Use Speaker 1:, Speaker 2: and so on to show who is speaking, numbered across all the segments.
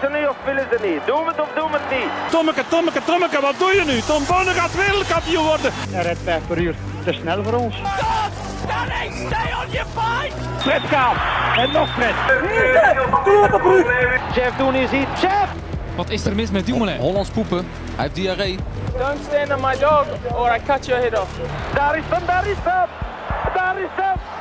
Speaker 1: Willen ze niet of willen ze niet? Doen we het of doen we het niet?
Speaker 2: Tommeke, Tommeke, Tommeke, wat doe je nu? Tom Bonne gaat wereldkampioen worden.
Speaker 3: Hij rijdt 5 per uur. Te snel voor ons.
Speaker 4: Stanley, stay on your fight!
Speaker 3: Fred Kaap. En nog Fred.
Speaker 1: Chef, doen is iets. Chef!
Speaker 5: Wat is er mis met Dumoulin?
Speaker 6: Hollands poepen. Hij heeft diarree.
Speaker 7: Don't stand on my dog or I cut your head off.
Speaker 1: Daar is hem, daar is hem! Daar is hem!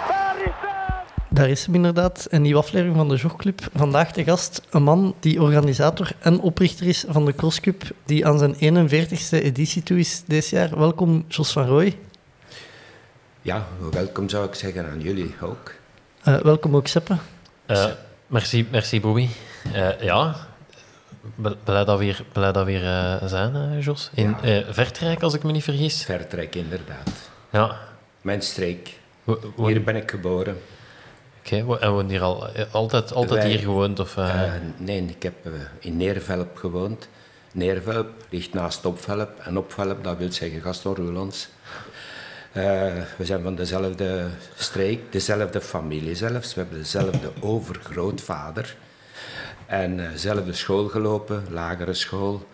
Speaker 1: Daar is hem!
Speaker 8: Inderdaad, een nieuwe aflevering van de Jogclub. Vandaag de gast, een man die organisator en oprichter is van de Crosscup, die aan zijn 41ste editie toe is dit jaar. Welkom, Jos van Rooij.
Speaker 9: Ja, welkom zou ik zeggen aan jullie ook.
Speaker 8: Uh, welkom ook, Seppe.
Speaker 10: Uh, merci, merci, Bobby. Uh, ja, blij dat we hier, blij dat we hier uh, zijn, Jos. In ja. Vertrijk, als ik me niet vergis.
Speaker 9: Vertrijk, inderdaad.
Speaker 10: Ja.
Speaker 9: Mijn streek. Wo hier ben ik geboren.
Speaker 10: Oké, okay. en woon hier al, altijd, altijd
Speaker 9: Wij,
Speaker 10: hier gewoond? Of,
Speaker 9: nee, ik heb in Neervelp gewoond. Neervelp ligt naast Opvelp. En Opvelp, dat wil zeggen Gaston Roelands. We zijn van dezelfde streek, dezelfde familie zelfs. We hebben dezelfde overgrootvader. En dezelfde school gelopen, lagere school.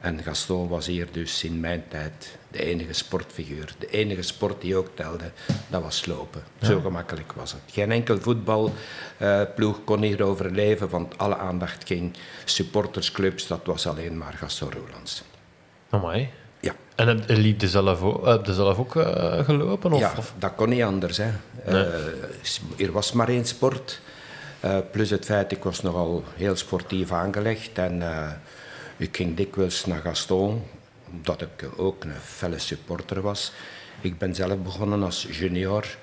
Speaker 9: En Gaston was hier dus in mijn tijd de enige sportfiguur. De enige sport die ook telde, dat was lopen. Ja. Zo gemakkelijk was het. Geen enkel voetbalploeg uh, kon hier overleven, want alle aandacht ging. Supportersclubs, dat was alleen maar Gaston Roelands.
Speaker 10: Amai.
Speaker 9: Ja.
Speaker 10: En heb, liep je zelf ook, heb je zelf ook uh, gelopen? Of,
Speaker 9: ja,
Speaker 10: of?
Speaker 9: dat kon niet anders. Hè. Nee. Uh, er was maar één sport. Uh, plus het feit, ik was nogal heel sportief aangelegd. En ik ging dikwijls naar Gaston, omdat ik ook een felle supporter was. Ik ben zelf begonnen als junior.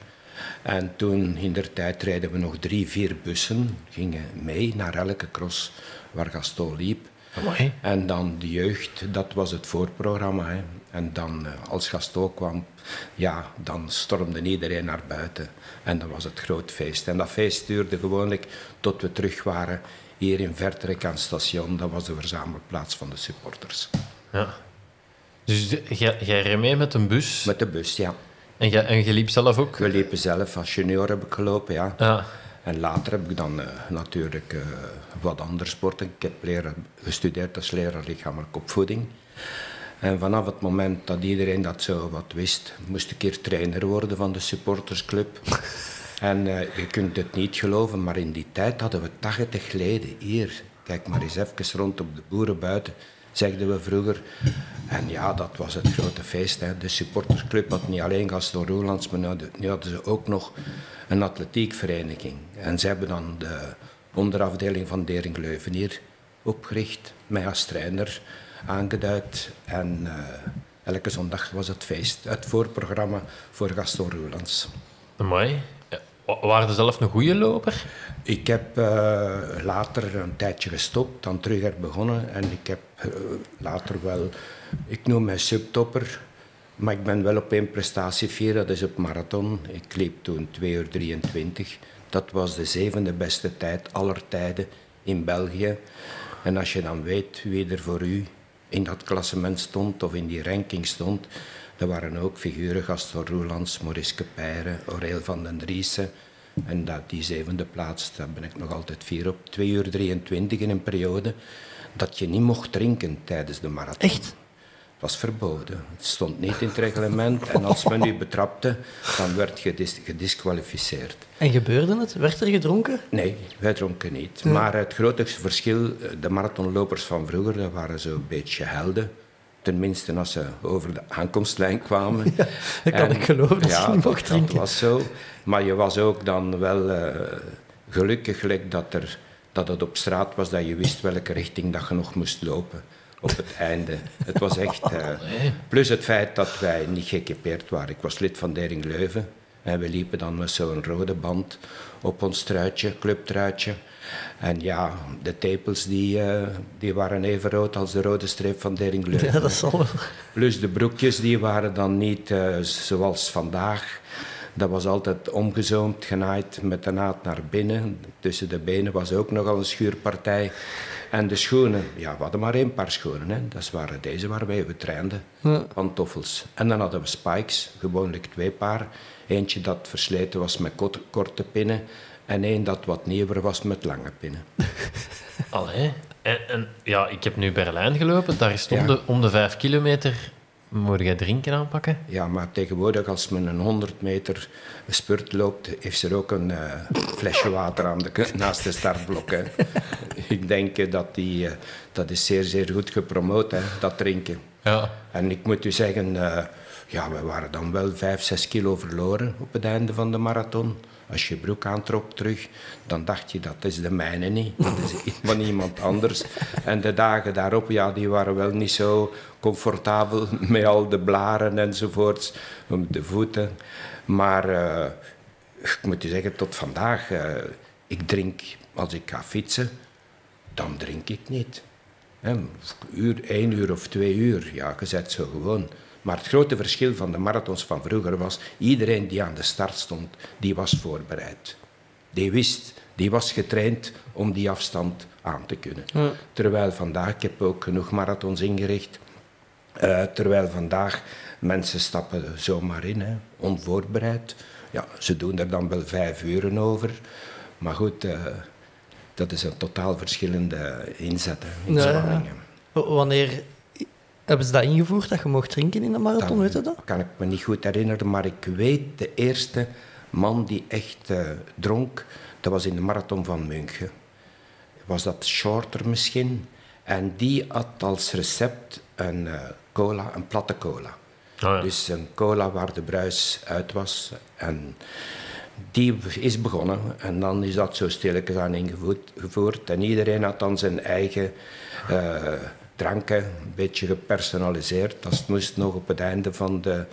Speaker 9: En toen in der tijd reden we nog drie, vier bussen. Gingen mee naar elke cross waar Gaston liep.
Speaker 10: Amai.
Speaker 9: En dan de jeugd, dat was het voorprogramma. Hè. En dan als Gaston kwam, ja, dan stormde iedereen naar buiten. En dan was het groot feest. En dat feest duurde gewoonlijk tot we terug waren hier in Vertrek aan het station. Dat was de verzamelplaats van de supporters.
Speaker 10: Ja. Dus jij reed mee met een bus?
Speaker 9: Met de bus, ja.
Speaker 10: En je, en je liep zelf ook?
Speaker 9: We liepen zelf. Als junior heb ik gelopen, ja.
Speaker 10: ja.
Speaker 9: En later heb ik dan uh, natuurlijk uh, wat andere sporten. Ik heb leren, gestudeerd als leraar lichamelijke opvoeding. En vanaf het moment dat iedereen dat zo wat wist, moest ik hier trainer worden van de supportersclub. en uh, je kunt het niet geloven, maar in die tijd hadden we 80 leden hier. Kijk maar eens even rond op de boeren buiten, zegden we vroeger. En ja, dat was het grote feest. Hè. De supportersclub had niet alleen Gaston Roelands, maar nu hadden ze ook nog een atletiekvereniging. En ze hebben dan de onderafdeling van Dering Leuven hier opgericht, mij als trainer aangeduid. En uh, elke zondag was het feest, het voorprogramma voor Gaston Roelands.
Speaker 10: Mooi. Waren je zelf een goede loper?
Speaker 9: Ik heb uh, later een tijdje gestopt, dan terug er begonnen. En ik heb uh, later wel, ik noem mij subtopper, maar ik ben wel op één prestatie dat is op marathon. Ik liep toen 2 uur 23. Dat was de zevende beste tijd aller tijden in België. En als je dan weet wie er voor u in dat klassement stond of in die ranking stond, er waren ook figuren, Gaston Roelands, Maurice Kepeyre, Aureel van den Driessen. En dat, die zevende plaats, daar ben ik nog altijd vier op. 2 uur 23 in een periode dat je niet mocht drinken tijdens de marathon.
Speaker 8: Echt?
Speaker 9: Het was verboden. Het stond niet in het reglement. En als men u betrapte, dan werd je gedis gedisqualificeerd.
Speaker 8: En gebeurde het? Werd er gedronken?
Speaker 9: Nee, wij dronken niet. Maar het grootste verschil, de marathonlopers van vroeger, dat waren zo'n beetje helden. Tenminste, als ze over de aankomstlijn kwamen.
Speaker 8: Ja, dat kan en, ik geloven, dat
Speaker 9: ja,
Speaker 8: je niet mocht drinken.
Speaker 9: dat was zo. Maar je was ook dan wel uh, gelukkig gelijk dat, er, dat het op straat was, dat je wist welke richting dat je nog moest lopen op het einde. Het was echt... Uh, plus het feit dat wij niet geëquipeerd waren. Ik was lid van Dering Leuven. En we liepen dan met zo'n rode band op ons truitje, clubtruitje. En ja, de tepels die, uh, die waren even rood als de rode streep van Dering Leuven.
Speaker 8: Ja, dat zal wel.
Speaker 9: Plus de broekjes die waren dan niet uh, zoals vandaag. Dat was altijd omgezoomd, genaaid met de naad naar binnen. Tussen de benen was ook nogal een schuurpartij. En de schoenen, ja, we hadden maar één paar schoenen. Hè. Dat waren deze waarmee we trainden,
Speaker 8: Ja.
Speaker 9: pantoffels. En dan hadden we spikes, gewoonlijk twee paar. Eentje dat versleten was met korte pinnen En één dat wat nieuwer was met lange pinnen.
Speaker 10: Allee. En, en ja, ik heb nu Berlijn gelopen. Daar is het om, de, om de vijf kilometer... Moet jij drinken aanpakken?
Speaker 9: Ja, maar tegenwoordig als men een 100 meter spurt loopt, heeft ze er ook een eh, flesje water aan de, naast de startblok. Hè. ik denk eh, dat die, eh, dat is zeer, zeer goed gepromoot, hè, dat drinken.
Speaker 10: Ja.
Speaker 9: En ik moet u zeggen, ja, we waren dan wel 5, 6 kilo verloren op het einde van de marathon. Als je broek aantrok terug, dan dacht je dat is de mijne niet. Dat is van iemand anders. En de dagen daarop, ja, die waren wel niet zo comfortabel met al de blaren enzovoorts, op de voeten. Maar eh, ik moet u zeggen, tot vandaag, eh, ik drink als ik ga fietsen, dan drink ik niet. Hè, uur, één uur of twee uur, ja, je zet zo gewoon. Maar het grote verschil van de marathons van vroeger was, iedereen die aan de start stond, die was voorbereid. Die wist, die was getraind om die afstand aan te kunnen. Terwijl vandaag, ik heb ook genoeg marathons ingericht, eh, terwijl vandaag mensen stappen zomaar in, hè, onvoorbereid. Ja, ze doen er dan wel vijf uren over. Maar goed, eh, dat is een totaal verschillende inzet, hè,
Speaker 8: Ja, ja.
Speaker 9: inspanningen.
Speaker 8: Wanneer hebben ze dat ingevoerd, dat je mocht drinken in de marathon, weet je dat?
Speaker 9: kan ik me niet goed herinneren, maar ik weet de eerste man die echt eh, dronk, dat was in de marathon van München. Was dat Shorter misschien? En die had als recept een eh, cola, een platte cola.
Speaker 10: ja.
Speaker 9: Dus een cola waar de bruis uit was. En die is begonnen. En dan is dat zo stilletjes aan ingevoerd. gevoerd. En iedereen had dan zijn eigen eh, dranken, een beetje gepersonaliseerd. Het moest nog op het einde van de,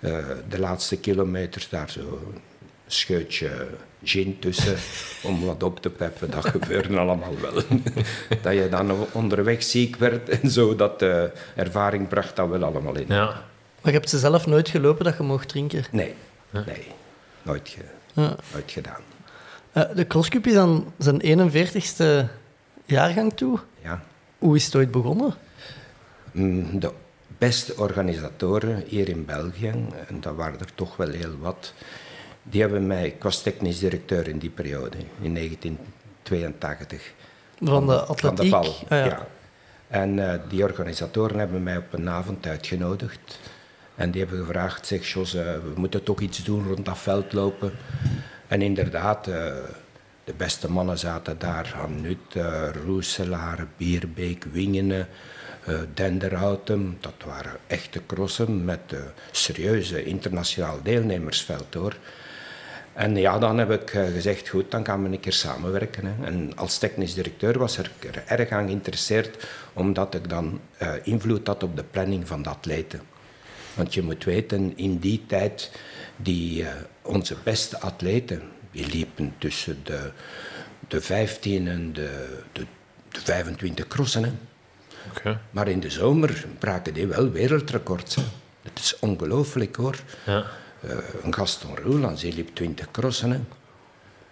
Speaker 9: eh, de laatste kilometers daar zo een scheutje gin tussen om wat op te peppen. Dat gebeurde allemaal wel. dat je dan onderweg ziek werd en zo, dat de ervaring bracht dat wel allemaal in.
Speaker 10: ja.
Speaker 8: Maar je hebt ze zelf nooit gelopen dat je mocht drinken.
Speaker 9: Nee, nee, nooit, ge- nooit gedaan.
Speaker 8: Eh, de crosscup is aan zijn 41ste jaargang toe.
Speaker 9: Ja.
Speaker 8: Hoe is het ooit begonnen?
Speaker 9: Mm, De beste organisatoren hier in België, en dat waren er toch wel heel wat, die hebben mij, ik was technisch directeur in die periode, in 1982.
Speaker 8: Van de
Speaker 9: Van
Speaker 8: atletiek?
Speaker 9: de val,
Speaker 8: Ah, ja.
Speaker 9: ja. En eh, die organisatoren hebben mij op een avond uitgenodigd. En die hebben gevraagd, zeg Jos, eh, we moeten toch iets doen rond dat veld lopen. En inderdaad, eh, de beste mannen zaten daar. Hanut, Roeselaar, Bierbeek, Wingenen, eh Denderhouten. Dat waren echte crossen met eh, serieuze internationaal deelnemersveld hoor. En ja, dan heb ik eh, gezegd, goed, dan gaan we een keer samenwerken. Hè. En als technisch directeur was er er erg aan geïnteresseerd, omdat ik dan invloed had op de planning van de atleten. Want je moet weten, in die tijd, die, onze beste atleten, die liepen tussen de, de 15 en de, de, de 25 crossen. Maar in de zomer braken die wel wereldrecords. Het is ongelooflijk hoor.
Speaker 10: Ja.
Speaker 9: Eh, een Gaston Roelands, die liep 20 crossen.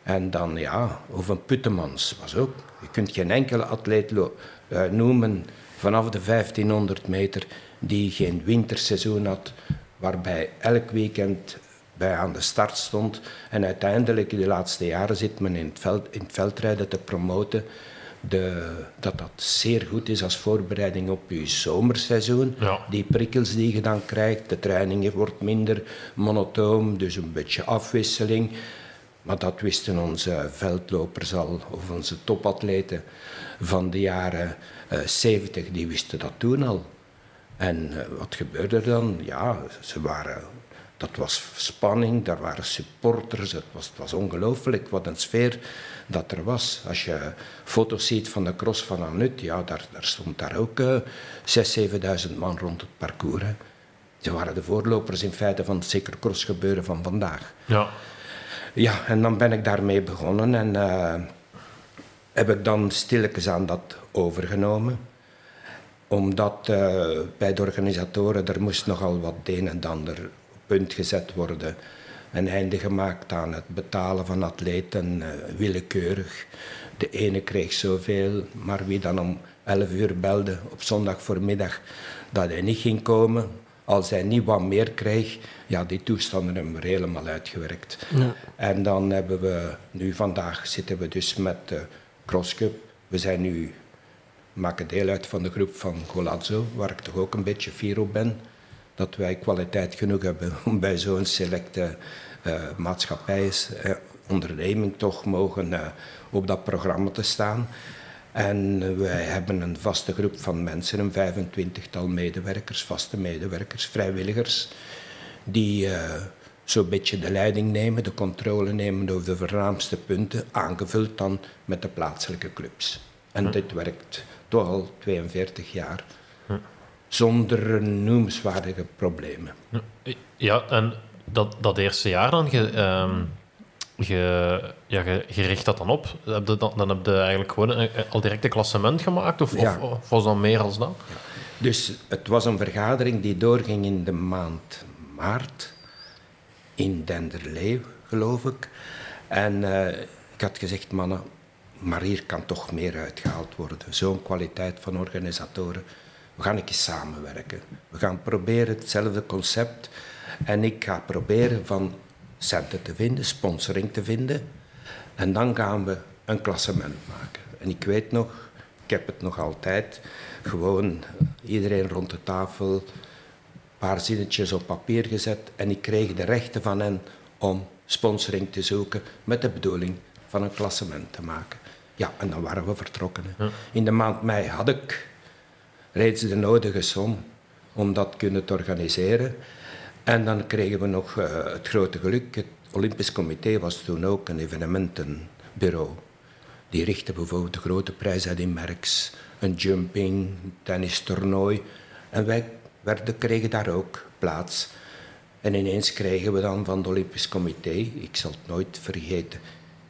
Speaker 9: En dan, ja, of een Puttemans was ook. Je kunt geen enkele atleet eh, noemen vanaf de 1500 meter die geen winterseizoen had, waarbij elk weekend bij aan de start stond. En uiteindelijk, in de laatste jaren, zit men in het, veld, in het veldrijden te promoten de, dat dat zeer goed is als voorbereiding op je zomerseizoen.
Speaker 10: Ja.
Speaker 9: Die prikkels die je dan krijgt, de training wordt minder monotoom, dus een beetje afwisseling. Maar dat wisten onze veldlopers al, of onze topatleten van de jaren eh 70, die wisten dat toen al. En eh, wat gebeurde er dan? Ja, ze waren, dat was spanning, daar waren supporters, het was, het was ongelooflijk wat een sfeer dat er was. Als je foto's ziet van de cross van Anut, ja, daar, daar stond daar ook eh 6.000, 7.000 man rond het parcours. Hè. Ze waren de voorlopers in feite van het cyclocross gebeuren van vandaag.
Speaker 10: Ja.
Speaker 9: Ja, en dan ben ik daarmee begonnen en eh, heb ik dan stilletjes aan dat overgenomen. Omdat eh, bij de organisatoren er moest nogal wat een en ander punt gezet worden. Een einde gemaakt aan het betalen van atleten, eh, willekeurig. De ene kreeg zoveel, maar wie dan om 11 uur belde op zondag voormiddag dat hij niet ging komen, Als hij niet wat meer kreeg, ja, die toestanden hebben we helemaal uitgewerkt.
Speaker 8: Ja.
Speaker 9: En dan hebben we, nu vandaag zitten we dus met de CrossCup. We zijn nu, maken deel uit van de groep van Golazzo, waar ik toch ook een beetje fier op ben. Dat wij kwaliteit genoeg hebben om bij zo'n selecte eh maatschappij, eh, onderneming toch mogen eh, op dat programma te staan. En wij hebben een vaste groep van mensen, een 25-tal medewerkers, vaste medewerkers, vrijwilligers, die zo'n beetje de leiding nemen, de controle nemen over de voornaamste punten, aangevuld dan met de plaatselijke clubs. En dit werkt toch al 42 jaar, zonder noemenswaardige problemen.
Speaker 10: Ja, en dat, dat eerste jaar dan, je, ehm, je, ja, je, richt dat dan op. Heb je dan, dan heb je eigenlijk gewoon een- een- al direct een klassement gemaakt? Of,
Speaker 9: Ja.
Speaker 10: of, of was dat meer als dat?
Speaker 9: Dus het was een vergadering die doorging in de maand maart in Denderleeuw, geloof ik. En eh, ik had gezegd, mannen, maar hier kan toch meer uitgehaald worden. Zo'n kwaliteit van organisatoren. We gaan een keer samenwerken. We gaan proberen hetzelfde concept. En ik ga proberen van centen te vinden, sponsoring te vinden. En dan gaan we een klassement maken. En ik weet nog, ik heb het nog altijd, gewoon iedereen rond de tafel, een paar zinnetjes op papier gezet. En ik kreeg de rechten van hen om sponsoring te zoeken met de bedoeling van een klassement te maken. Ja, en dan waren we vertrokken. In de maand mei had ik reeds de nodige som om dat kunnen te organiseren. En dan kregen we nog eh, het grote geluk. Het Olympisch Comité was toen ook een evenementenbureau. Die richtte bijvoorbeeld de grote prijs uit in Merks, een jumping, tennistoernooi. En wij werden, kregen daar ook plaats. En ineens kregen we dan van het Olympisch Comité, ik zal het nooit vergeten,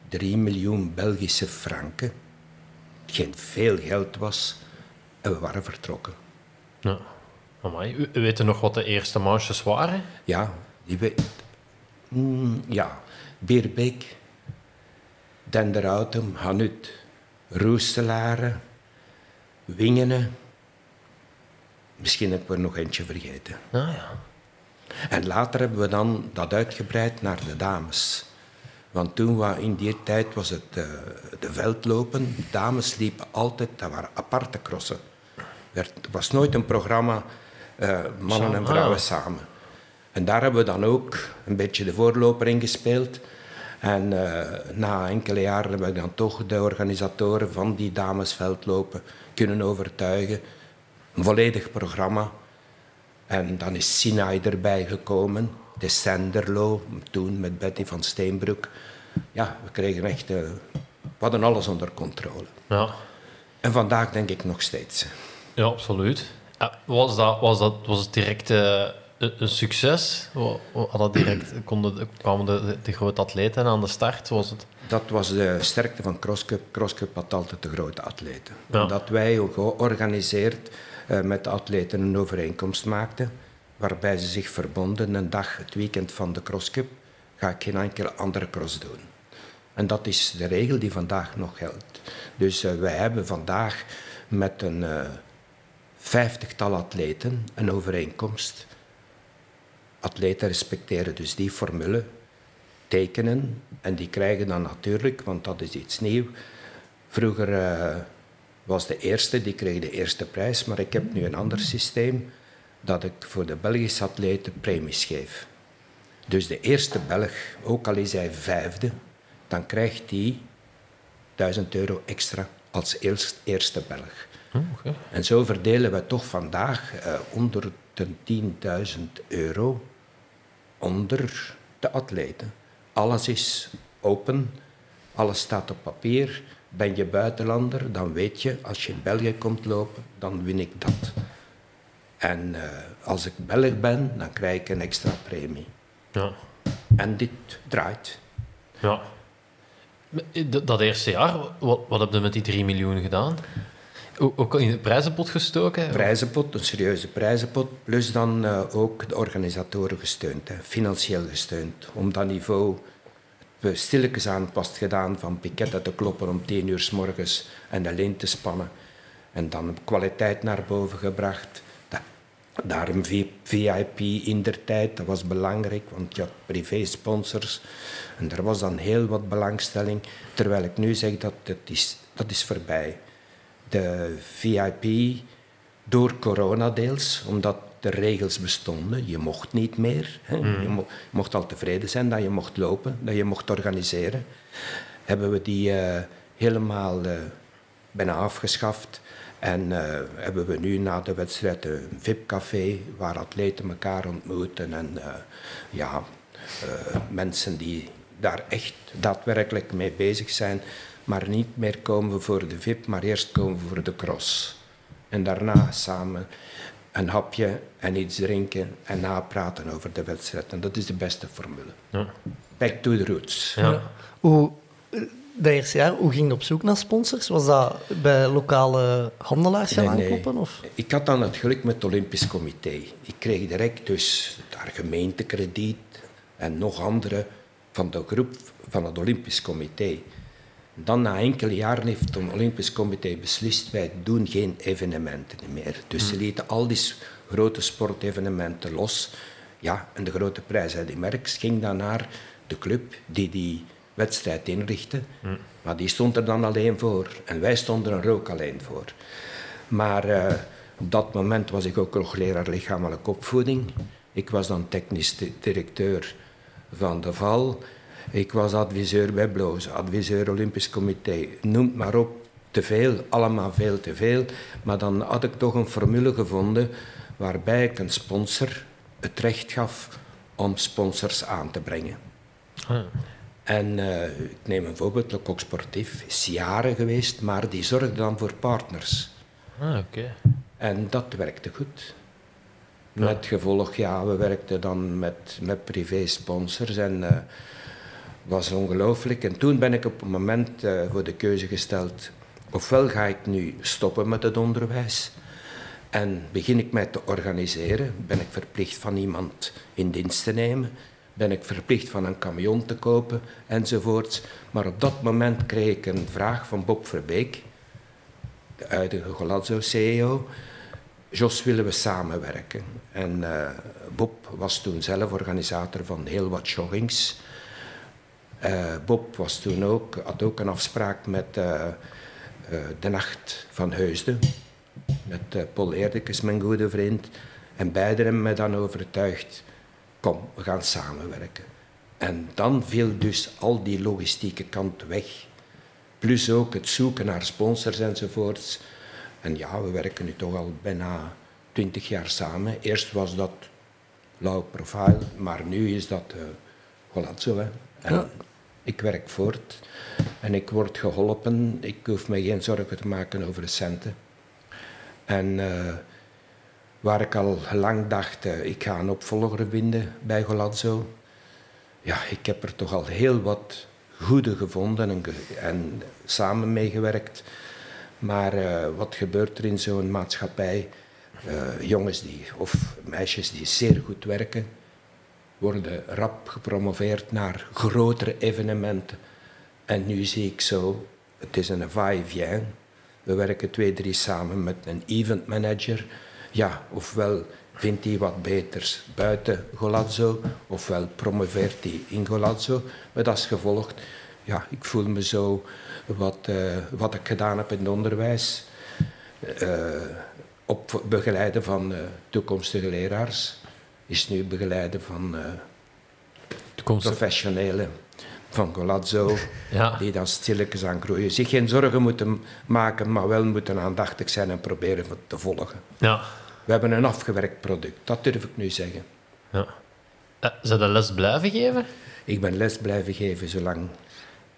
Speaker 9: 3 miljoen Belgische franken. Geen veel geld was. En we waren vertrokken.
Speaker 10: Ja. Amai. U, weet nog wat de eerste manches waren?
Speaker 9: Ja, die weet. Mm, ja, Beerbeek, Denderautum, Hanut, Roestelaren, Wingenen. Misschien heb ik er nog eentje vergeten.
Speaker 10: Ah, ja.
Speaker 9: En later hebben we dan dat uitgebreid naar de dames. Want toen in die tijd was het eh, de veldlopen. Dames liepen altijd, dat waren aparte crossen. Werd- Het was nooit een programma eh, mannen en vrouwen samen. En daar hebben we dan ook een beetje de voorloper in gespeeld. En eh, na enkele jaren hebben we dan toch de organisatoren van die damesveldlopen kunnen overtuigen. Een volledig programma. En dan is Sinai erbij gekomen, de Senderlo, toen met Betty van Steenbroek. Ja, we kregen echt, eh, we hadden alles onder controle.
Speaker 10: Ja.
Speaker 9: En vandaag denk ik nog steeds.
Speaker 10: Ja, absoluut. Was, dat, was, dat, was het direct eh, een, succes? Had dat direct, konden, kwamen de, de, grote atleten aan de start? Was het...
Speaker 9: Dat was de sterkte van CrossCup. CrossCup had altijd de grote atleten.
Speaker 10: Ja.
Speaker 9: Omdat wij ook georganiseerd eh, met de atleten een overeenkomst maakten, waarbij ze zich verbonden. Een dag, het weekend van de CrossCup, ga ik geen enkele andere cross doen. En dat is de regel die vandaag nog geldt. Dus eh, wij hebben vandaag met een vijftigtal atleten een overeenkomst. Atleten respecteren dus die formule, tekenen en die krijgen dan natuurlijk, want dat is iets nieuws. Vroeger eh, was de eerste, die kreeg de eerste prijs, maar ik heb nu een ander systeem dat ik voor de Belgische atleten premies geef. Dus de eerste Belg, ook al is hij vijfde, dan krijgt hij 1000 euro extra als eerst- eerste Belg. En zo verdelen we toch vandaag eh, onder de 10.000 euro onder de atleten. Alles is open, alles staat op papier. Ben je buitenlander, dan weet je, als je in België komt lopen, dan win ik dat. En eh, als ik Belg ben, dan krijg ik een extra premie.
Speaker 10: Ja.
Speaker 9: En dit draait.
Speaker 10: ja. D- Dat eerste jaar, wat, wat heb je met die 3 miljoen gedaan? Ook in de prijzenpot gestoken?
Speaker 9: Prijzenpot, een serieuze prijzenpot, plus dan eh, ook de organisatoren gesteund, hè, financieel gesteund. Om dat niveau stilletjes aan pas gedaan van piketten te kloppen om tien uur s morgens en de lint te spannen. En dan kwaliteit naar boven gebracht. Daarom VIP in der tijd, dat was belangrijk, want je had privé-sponsors. En er was dan heel wat belangstelling. Terwijl ik nu zeg dat is, dat is voorbij. De VIP, door corona deels, omdat de regels bestonden. Je mocht niet meer. Hè. Je mo mocht al tevreden zijn dat je mocht lopen, dat je mocht organiseren. Hebben we die uh, helemaal uh, bijna afgeschaft. En uh, hebben we nu na de wedstrijd een VIP-café waar atleten elkaar ontmoeten. En ja, mensen die daar echt daadwerkelijk mee bezig zijn. Maar niet meer komen we voor de VIP, maar eerst komen we voor de cross. En daarna samen een hapje en iets drinken en napraten over de wedstrijd. En dat is de beste formule. Ja. Back to the roots.
Speaker 8: Ja. Hoe, dat eerste jaar, hoe ging je op zoek naar sponsors? Was dat bij lokale handelaars gaan nee, aankloppen?
Speaker 9: Nee.
Speaker 8: Of?
Speaker 9: Ik had dan het geluk met het Olympisch Comité. Ik kreeg direct dus daar gemeentekrediet en nog andere van de groep van het Olympisch Comité. Dan na enkele jaren heeft het Olympisch Comité beslist, wij doen geen evenementen meer. Dus ze lieten al die grote sportevenementen los. Ja, en de grote prijs die Merckx ging dan naar de club die die wedstrijd inrichtte. Maar die stond er dan alleen voor. En wij stonden er ook alleen voor. Maar uh, op dat moment was ik ook nog leraar lichamelijke opvoeding. Ik was dan technisch directeur van de Val. Ik was adviseur bij Bloos, adviseur Olympisch Comité. Noem maar op, te veel, allemaal veel te veel. Maar dan had ik toch een formule gevonden waarbij ik een sponsor het recht gaf om sponsors aan te brengen. Ah. En uh, ik neem een voorbeeld, Le Coq Sportief is jaren geweest, maar die zorgde dan voor partners.
Speaker 10: Ah, oké.
Speaker 9: En dat werkte goed. Met gevolg, ja, we werkten dan met, met privé-sponsors en uh, was ongelooflijk. En toen ben ik op een moment uh, voor de keuze gesteld, ofwel ga ik nu stoppen met het onderwijs en begin ik mij te organiseren, ben ik verplicht van iemand in dienst te nemen, ben ik verplicht van een camion te kopen enzovoorts. Maar op dat moment kreeg ik een vraag van Bob Verbeek, de huidige Golazzo-CEO, Jos, willen we samenwerken? En uh, Bob was toen zelf organisator van heel wat joggings. Uh, Bob was toen ook, had ook een afspraak met uh, de Nacht van Heusden. Met Paul Eerdekes, mijn goede vriend. En beiden hebben me dan overtuigd, kom, we gaan samenwerken. En dan viel dus al die logistieke kant weg. Plus ook het zoeken naar sponsors enzovoorts. En ja, we werken nu toch al bijna twintig jaar samen. Eerst was dat low profile, maar nu is dat uh, voilà, zo. Hè. Ja. Ik werk voort en ik word geholpen. Ik hoef me geen zorgen te maken over de centen. En uh, waar ik al lang dacht, uh, ik ga een opvolger vinden bij Golazzo. Ja, ik heb er toch al heel wat goede gevonden en, en samen meegewerkt. Maar uh, wat gebeurt er in zo'n maatschappij? Jongens die, of meisjes die zeer goed werken, worden rap gepromoveerd naar grotere evenementen. En nu zie ik zo, het is een va-et-vient. We werken twee, drie samen met een event manager. Ja, ofwel vindt hij wat beters buiten Golazzo, ofwel promoveert hij in Golazzo. Met als gevolg, ja, ik voel me zo wat, uh, wat ik gedaan heb in het onderwijs. Uh, op begeleiden van uh, toekomstige leraars is nu begeleiden van professionelen van Golazzo, ja. die dan stilletjes aan groeien. Zich geen zorgen moeten maken, maar wel moeten aandachtig zijn en proberen te volgen.
Speaker 10: Ja.
Speaker 9: We hebben een afgewerkt product, dat durf ik nu zeggen.
Speaker 10: Ja. Uh, zou dat les blijven geven?
Speaker 9: Ik ben les blijven geven zolang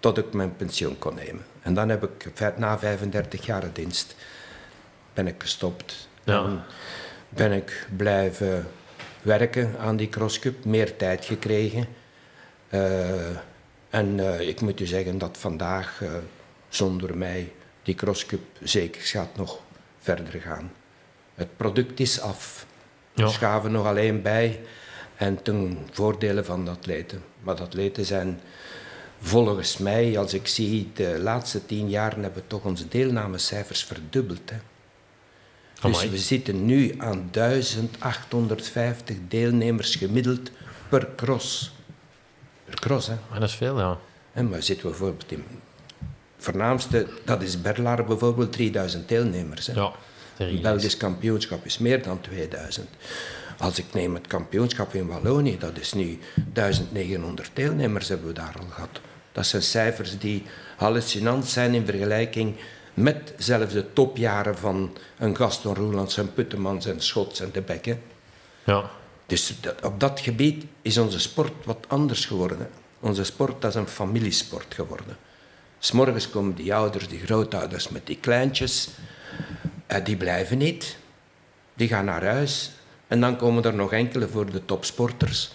Speaker 9: tot ik mijn pensioen kon nemen. En dan heb ik na 35 jaar dienst ben ik gestopt.
Speaker 10: Ja.
Speaker 9: En ben ik blijven werken aan die crosscup, meer tijd gekregen. Uh, en uh, ik moet u zeggen dat vandaag uh, zonder mij die crosscup zeker gaat nog verder gaan. Het product is af. Ja. We schaven nog alleen bij en ten voordele van de atleten. Maar de atleten zijn volgens mij, als ik zie, de laatste tien jaar hebben we toch onze deelnamecijfers verdubbeld. Hè. Dus
Speaker 10: Amai.
Speaker 9: we zitten nu aan 1850 deelnemers gemiddeld per cross. Per cross, hè.
Speaker 10: Ah, dat is veel, ja.
Speaker 9: En maar zitten we bijvoorbeeld in... voornaamste, dat is Berlaar bijvoorbeeld, 3000 deelnemers. Hè.
Speaker 10: Ja,
Speaker 9: Het. Belgisch kampioenschap is meer dan 2000. Als ik neem het kampioenschap in Wallonië, dat is nu 1900 deelnemers hebben we daar al gehad. Dat zijn cijfers die hallucinant zijn in vergelijking met zelfs de topjaren van een Gaston Roelands, een Puttemans en Schots en de Bekke.
Speaker 10: Ja,
Speaker 9: Dus dat- op dat gebied is onze sport wat anders geworden. hè. Onze sport dat is een familiesport geworden. S'morgens komen die ouders, die grootouders met die kleintjes. Eh, die blijven niet. Die gaan naar huis. En dan komen er nog enkele voor de topsporters.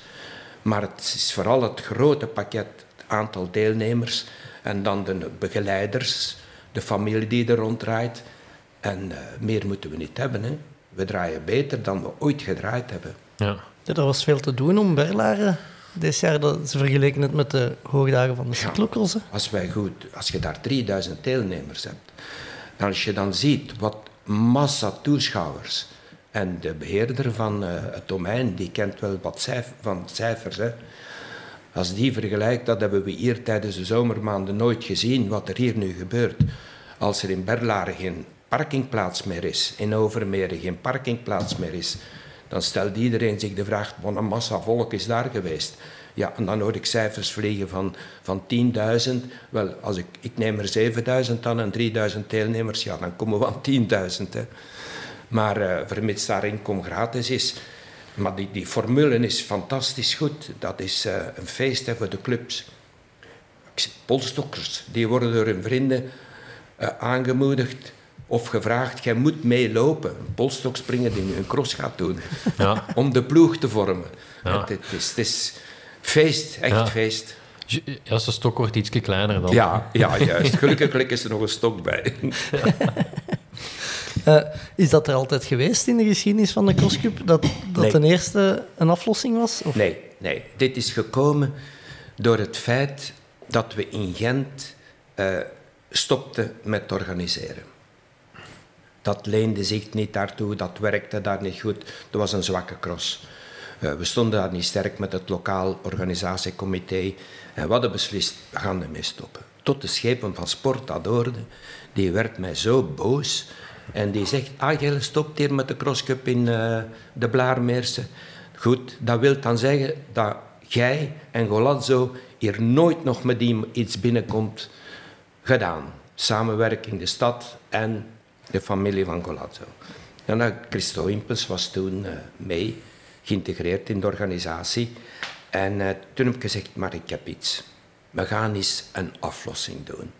Speaker 9: Maar het is vooral het grote pakket, het aantal deelnemers. En dan de begeleiders, de familie die er ronddraait. En eh, meer moeten we niet hebben. Hè. We draaien beter dan we ooit gedraaid hebben.
Speaker 10: ja.
Speaker 8: Ja, er was veel te doen om Berlaren dit jaar. Dat, ze vergeleken het met de hoogdagen van de cyclocross.
Speaker 9: Als, wij goed, als je daar 3000 deelnemers hebt, en als je dan ziet wat massa toeschouwers en de beheerder van eh, het domein, die kent wel wat cijf- van cijfers. Hè. Als die vergelijkt, dat hebben we hier tijdens de zomermaanden nooit gezien, wat er hier nu gebeurt. Als er in Berlaren geen parkingplaats meer is, in Overmeren geen parkingplaats meer is, dan stelt iedereen zich de vraag, wat een massa volk is daar geweest. Ja, en dan hoor ik cijfers vliegen van, van 10.000. Wel, als ik, ik neem er 7.000 aan en 3.000 deelnemers, ja, dan komen we aan 10.000. hè. Maar eh vermits daar inkom gratis is. Maar die, die formule is fantastisch goed. Dat is eh, een feest hè, voor de clubs. Polstokkers, die worden door hun vrienden eh, aangemoedigd of gevraagd, jij moet meelopen. Een polstokspringer die nu een cross gaat doen.
Speaker 10: Ja.
Speaker 9: Om de ploeg te vormen.
Speaker 10: Ja.
Speaker 9: Het, het is, het is feest, echt
Speaker 10: Ja.
Speaker 9: feest.
Speaker 10: Ja, zijn stok wordt iets kleiner dan.
Speaker 9: Ja, ja, juist. Gelukkig is er nog een stok bij.
Speaker 8: Eh, is dat er altijd geweest in de geschiedenis van de crosscup? Dat, dat
Speaker 9: Nee.
Speaker 8: ten eerste een aflossing was? Of?
Speaker 9: Nee, nee. Dit is gekomen door het feit dat we in Gent eh, stopten met organiseren. Dat leende zich niet daartoe, dat werkte daar niet goed. Dat was een zwakke cross. Eh, we stonden daar niet sterk met het lokaal organisatiecomité. En we hadden beslist, we gaan ermee stoppen. Tot de schepen van sport dat hoorde, die werd mij zo boos. En die zegt, ah, jij stopt hier met de crosscup in eh, de Blaarmeerse. Goed, dat wil dan zeggen dat jij en Golazzo hier nooit nog met die iets binnenkomt gedaan. Samenwerking, de stad en de familie van Golazzo. En dan Christo Impens was toen eh, mee, geïntegreerd in de organisatie. En eh, toen heb ik gezegd, maar ik heb iets. We gaan eens een aflossing doen.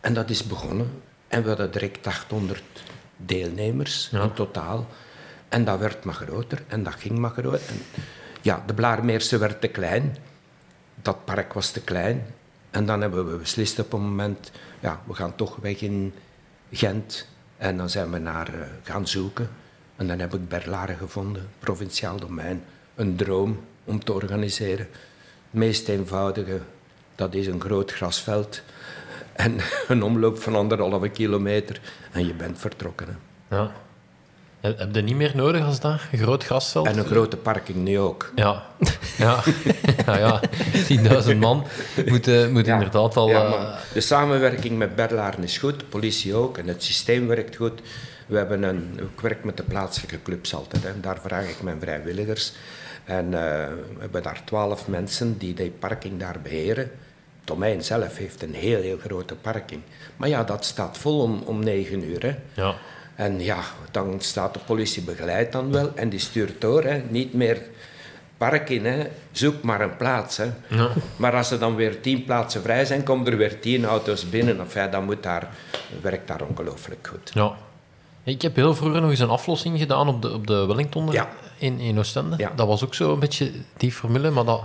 Speaker 9: En dat is begonnen. En we hadden direct 800 deelnemers
Speaker 10: Ja.
Speaker 9: in totaal. En dat werd maar groter en dat ging maar groter. En ja, de Blaarmeerse werd te klein. Dat park was te klein. En dan hebben we beslist op een moment, ja, we gaan toch weg in Gent. En dan zijn we naar eh, gaan zoeken. En dan heb ik Berlaren gevonden, provinciaal domein. Een droom om te organiseren. Het meest eenvoudige, dat is een groot grasveld. En een omloop van anderhalve kilometer. En je bent vertrokken. hè.
Speaker 10: Ja. Heb je niet meer nodig als dat? Een groot grasveld?
Speaker 9: En een grote parking nu ook.
Speaker 10: Ja. Ja. ja, ja. 10.000 man moet, moet
Speaker 9: Ja.
Speaker 10: inderdaad al...
Speaker 9: Ja,
Speaker 10: eh,
Speaker 9: de samenwerking met Berlaren is goed, de politie ook, en het systeem werkt goed. We hebben een, ik werk met de plaatselijke clubs altijd, hè. daar vraag ik mijn vrijwilligers. En eh, we hebben daar twaalf mensen die die parking daar beheren. Domein zelf heeft een heel, heel grote parking. Maar ja, dat staat vol om, om negen uur. Hè.
Speaker 10: ja.
Speaker 9: En ja, dan staat de politie begeleid dan wel en die stuurt door. Hè. Niet meer park in, hè. zoek maar een plaats. Hè.
Speaker 10: Ja.
Speaker 9: Maar als er dan weer tien plaatsen vrij zijn, komen er weer tien auto's binnen. Enfin, dan moet daar, werkt daar ongelooflijk goed.
Speaker 10: Ja. Ik heb heel vroeger nog eens een aflossing gedaan op de, op de Wellington
Speaker 9: Ja.
Speaker 10: in, in Oostende.
Speaker 9: Ja.
Speaker 10: Dat was ook zo een beetje die formule, maar dat...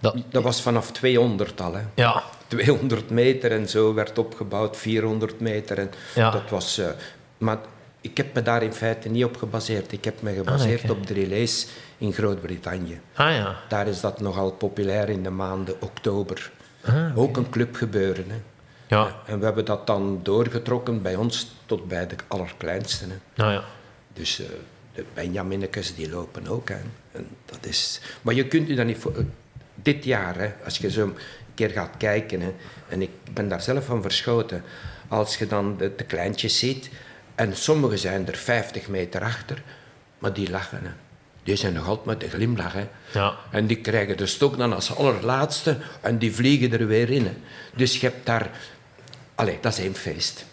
Speaker 10: dat
Speaker 9: Dat was vanaf 200 al. Hè.
Speaker 10: ja,
Speaker 9: 200 meter en zo werd opgebouwd, 400 meter. En
Speaker 10: Ja.
Speaker 9: dat was, eh, maar ik heb me daar in feite niet op gebaseerd. Ik heb me gebaseerd
Speaker 10: oké.
Speaker 9: op de relays in Groot-Brittannië.
Speaker 10: ah ja.
Speaker 9: Daar is dat nogal populair in de maanden oktober.
Speaker 10: Ah,
Speaker 9: Ook een club gebeuren. Hè.
Speaker 10: Ja.
Speaker 9: En we hebben dat dan doorgetrokken bij ons tot bij de allerkleinste. Hè.
Speaker 10: Nou ja.
Speaker 9: Dus eh, de Benjaminnekes die lopen ook. Hè. En dat is... Maar je kunt je dan niet voor... Dit jaar, hè, als je zo een keer gaat kijken, hè, en ik ben daar zelf van verschoten, als je dan de, de kleintjes ziet, en sommigen zijn er 50 meter achter, maar die lachen. Hè. Die zijn nog altijd met een glimlach. Hè.
Speaker 10: Ja.
Speaker 9: En die krijgen de stok dan als allerlaatste en die vliegen er weer in. hè. Dus je hebt daar... Allee, dat is één feest.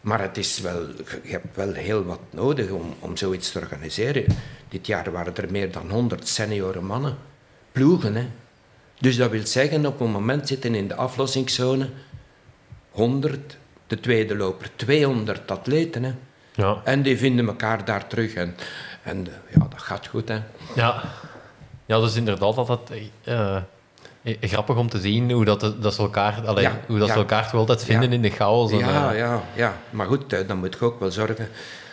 Speaker 9: Maar het is wel, je hebt wel heel wat nodig om, om zoiets te organiseren. Dit jaar waren er meer dan 100 senioren mannen. Ploegen, hè. Dus dat wil zeggen, op een moment zitten in de aflossingszone 100, de tweede loper 200 atleten. Hè.
Speaker 10: Ja.
Speaker 9: En die vinden elkaar daar terug. En, en ja, dat gaat goed, hè.
Speaker 10: Ja. Ja, dat is inderdaad altijd eh, eh, grappig om te zien hoe, dat, dat ze elkaar, allee,
Speaker 9: Ja,
Speaker 10: hoe dat
Speaker 9: ja.
Speaker 10: ze elkaar toch altijd vinden
Speaker 9: Ja.
Speaker 10: in de chaos. En,
Speaker 9: Ja,
Speaker 10: eh,
Speaker 9: ja, ja. Maar goed, dan moet je ook wel zorgen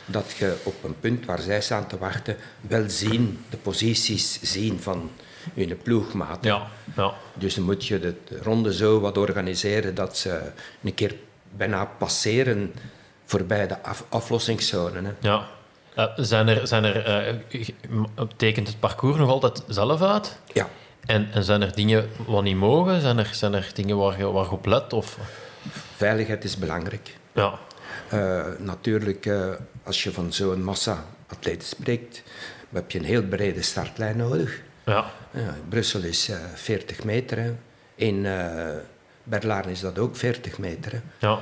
Speaker 9: dat je op een punt waar zij staan te wachten, wel zien, de posities zien van je ploegmaat.
Speaker 10: ja, ja.
Speaker 9: Dus dan moet je de de ronde zo wat organiseren dat ze een keer bijna passeren voorbij de af aflossingszone. Hè.
Speaker 10: ja. Eh, zijn er, zijn er, m- tekent het parcours nog altijd zelf uit?
Speaker 9: Ja,
Speaker 10: En, en zijn er dingen wat niet mogen? Zijn er, zijn er dingen waar je, waar je op let? Of,
Speaker 9: veiligheid is belangrijk.
Speaker 10: ja.
Speaker 9: Eh, natuurlijk, als je van zo'n massa atleten spreekt, heb je een heel brede startlijn nodig.
Speaker 10: Ja.
Speaker 9: Ja, Brussel is eh 40 meter. Hè. In eh Berlaren is dat ook 40 meter. Hè.
Speaker 10: ja.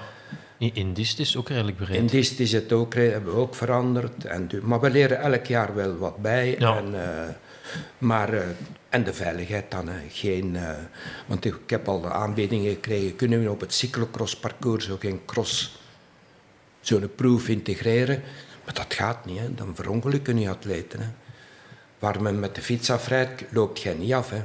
Speaker 10: In, Dist is ook redelijk breed.
Speaker 9: In Dist is het ook, eh, hebben we ook veranderd. En, maar we leren elk jaar wel wat bij.
Speaker 10: Ja.
Speaker 9: En, eh, maar, eh, en de veiligheid dan. Hè. Geen, eh, want ik heb al de aanbiedingen gekregen. Kunnen we op het cyclocross-parcours ook geen cross zo'n proef integreren? Maar dat gaat niet. Hè. Dan verongelukken je atleten. Hè. Waar men met de fiets afrijdt, loopt jij niet af. Hè.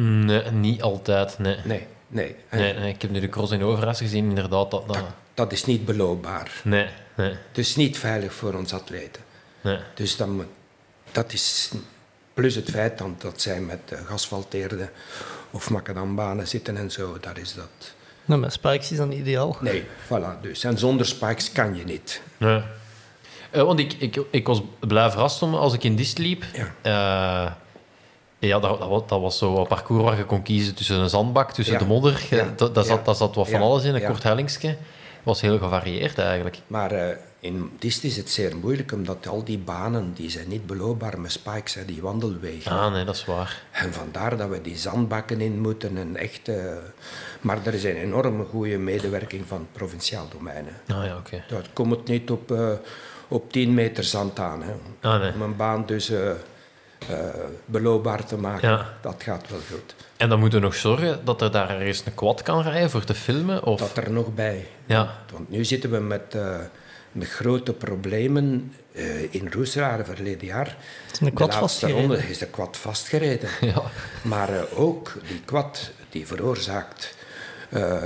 Speaker 10: Nee, niet altijd, nee.
Speaker 9: Nee, nee. En
Speaker 10: Nee, nee, ik heb nu de cross in Overijs gezien, inderdaad. Dat, dat,
Speaker 9: Dat is niet beloopbaar.
Speaker 10: nee, nee,
Speaker 9: Het is niet veilig voor ons atleten.
Speaker 10: nee.
Speaker 9: Dus dan, dat is plus het feit dan dat zij met eh, geasfalteerde of macadambanen zitten en zo, daar is dat.
Speaker 8: Nou, met spikes is niet ideaal.
Speaker 9: Nee, voilà. Dus. En zonder spikes kan je niet.
Speaker 10: nee. Eh, want ik, ik, ik was blij verrast om, als ik in Dist liep.
Speaker 9: Ja.
Speaker 10: Eh, ja, dat, dat, was, dat was zo een parcours waar je kon kiezen tussen een zandbak, tussen
Speaker 9: Ja.
Speaker 10: de modder. Je-
Speaker 9: Ja.
Speaker 10: dat, dat, zat, dat zat wat van alles in, een kort hellingsje. was heel gevarieerd eigenlijk.
Speaker 9: Maar eh, in Dist is het zeer moeilijk, omdat al die banen die zijn niet beloopbaar met spikes, hè, die wandelwegen.
Speaker 10: Ah, nee, dat is waar.
Speaker 9: En vandaar dat we die zandbakken in moeten en echt... eh, maar er is een enorme goede medewerking van provinciaal domein. hè.
Speaker 10: Ah ja, oké.
Speaker 9: Dat komt het niet op, eh, op 10 meter zand aan. Hè.
Speaker 10: Ah, nee.
Speaker 9: Om een baan dus eh, eh, beloopbaar te maken,
Speaker 10: Ja.
Speaker 9: dat gaat wel goed.
Speaker 10: En dan moeten we nog zorgen dat er daar ergens een quad kan rijden voor te filmen? Of...
Speaker 9: Dat er nog bij.
Speaker 10: Ja.
Speaker 9: Want nu zitten we met, eh, met grote problemen eh, in Roeselaar verleden jaar.
Speaker 8: Is een quad
Speaker 9: de laatste
Speaker 8: vastgereden?
Speaker 9: ronde is de kwad vastgereden.
Speaker 10: Ja.
Speaker 9: Maar ook die kwad die veroorzaakt eh,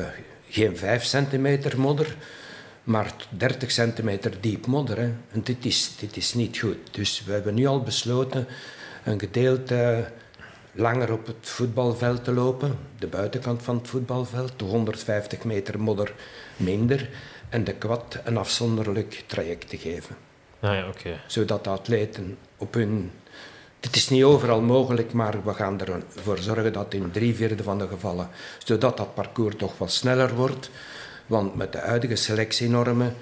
Speaker 9: geen 5 centimeter modder, maar 30 centimeter diep modder. Hè. En dit is, dit is niet goed. Dus we hebben nu al besloten een gedeelte langer op het voetbalveld te lopen, de buitenkant van het voetbalveld, de 150 meter modder minder, en de kwad een afzonderlijk traject te geven
Speaker 10: Ah ja, oké.
Speaker 9: zodat de atleten op hun... Het is niet overal mogelijk, maar we gaan ervoor zorgen dat in drie vierde van de gevallen, zodat dat parcours toch wat sneller wordt. Want met de huidige selectienormen,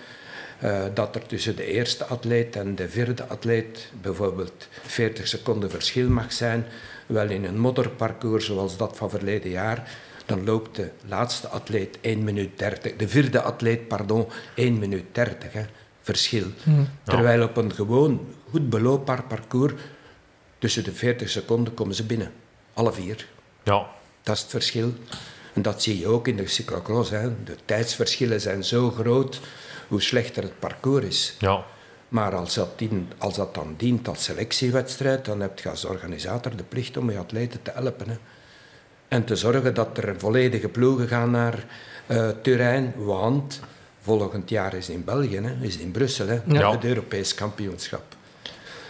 Speaker 9: eh, dat er tussen de eerste atleet en de vierde atleet bijvoorbeeld 40 seconden verschil mag zijn, wel in een modderparcours zoals dat van verleden jaar, dan loopt de laatste atleet 1 minuut 30, de vierde atleet, pardon, 1 minuut 30 hè, verschil. Terwijl op een gewoon goed beloopbaar parcours, tussen de 40 seconden komen ze binnen. Alle vier.
Speaker 10: Ja.
Speaker 9: Dat is het verschil. En dat zie je ook in de cyclocross. Hè. De tijdsverschillen zijn zo groot hoe slechter het parcours is.
Speaker 10: Ja.
Speaker 9: Maar als dat, dient, als dat dan dient als selectiewedstrijd, dan heb je als organisator de plicht om je atleten te helpen. Hè. En te zorgen dat er volledige ploegen gaan naar eh Turijn, want volgend jaar is in België, hè, is in Brussel, hè,
Speaker 10: Ja.
Speaker 9: het Europees kampioenschap.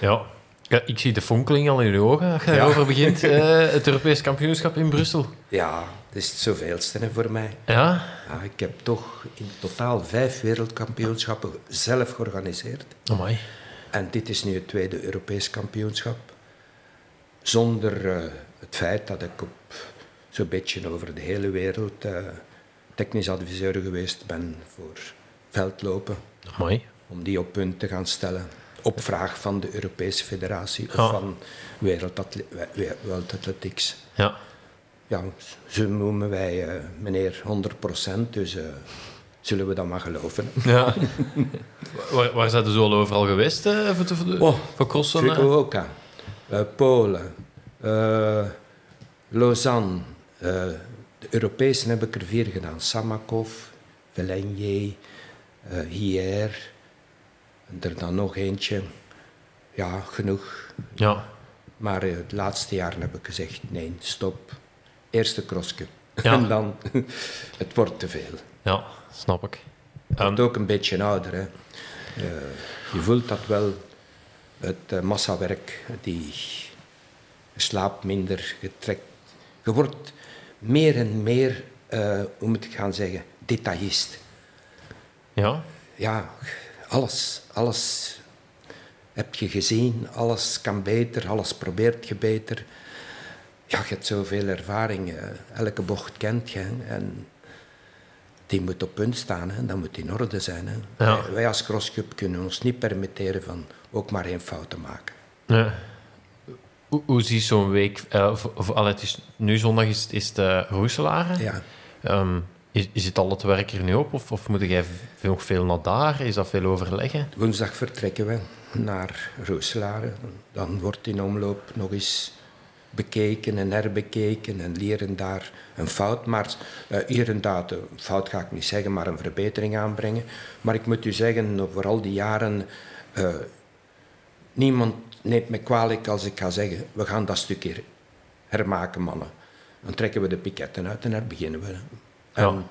Speaker 10: Ja. ja. Ik zie de fonkeling al in uw ogen als je
Speaker 9: Ja.
Speaker 10: erover begint. eh, het Europees kampioenschap in Brussel.
Speaker 9: Ja, Het is het zoveelste hè, voor mij.
Speaker 10: Ja?
Speaker 9: Ja, ik heb toch in totaal vijf wereldkampioenschappen zelf georganiseerd.
Speaker 10: Amai.
Speaker 9: En dit is nu het tweede Europees kampioenschap. Zonder eh, het feit dat ik op zo'n beetje over de hele wereld eh, technisch adviseur geweest ben voor veldlopen.
Speaker 10: Amai.
Speaker 9: Om die op punt te gaan stellen. Op vraag van de Europese Federatie
Speaker 10: Ja.
Speaker 9: of van Wereldatle- We- World Athletics.
Speaker 10: Ja.
Speaker 9: Ja, zo noemen wij eh, meneer 100%, dus eh, zullen we dat maar geloven.
Speaker 10: ja. waar, waar zijn ze al overal geweest eh, voor, de- voor, de,
Speaker 9: Oh,
Speaker 10: voor crossen?
Speaker 9: Fukuoka, Polen, Lausanne. de Europese heb ik er vier gedaan. Samakov, Velenje, Hier. En er dan nog eentje. Ja, genoeg.
Speaker 10: Ja.
Speaker 9: Maar het laatste jaar heb ik gezegd, nee, stop. Eerste crosscup.
Speaker 10: Ja.
Speaker 9: En dan, het wordt te veel.
Speaker 10: ja, snap ik.
Speaker 9: Je wordt ook een beetje ouder. Hè. Eh, je voelt dat wel, het eh, massawerk, die, slaapt minder, je trekt. Je wordt meer en meer, eh, hoe moet ik gaan zeggen, detailist.
Speaker 10: Ja.
Speaker 9: Ja, alles, alles heb je gezien, alles kan beter, alles probeert je beter. Ja, je hebt zoveel ervaring, eh, elke bocht kent je en die moet op punt staan, hè. dat moet in orde zijn. Hè.
Speaker 10: Ja.
Speaker 9: Wij, als crosscup kunnen ons niet permitteren van ook maar één fout te maken.
Speaker 10: Ja. Hoe, hoe ziet zo'n week... eh, voor, voor, allee, het is, nu zondag is, is het uh, Roeselare.
Speaker 9: Ja.
Speaker 10: Ehm, is, is het al het werk er nu op? Of, of moet jij nog veel naar daar? Is dat veel overleggen?
Speaker 9: Woensdag vertrekken we naar Rooselare. Dan wordt in omloop nog eens bekeken en herbekeken en leren daar een fout. Maar eh, hier en daar, een fout ga ik niet zeggen, maar een verbetering aanbrengen. Maar ik moet u zeggen, voor al die jaren, eh, niemand neemt me kwalijk als ik ga zeggen, we gaan dat stukje hermaken, mannen. Dan trekken we de piketten uit en daar beginnen we. En
Speaker 10: Ja.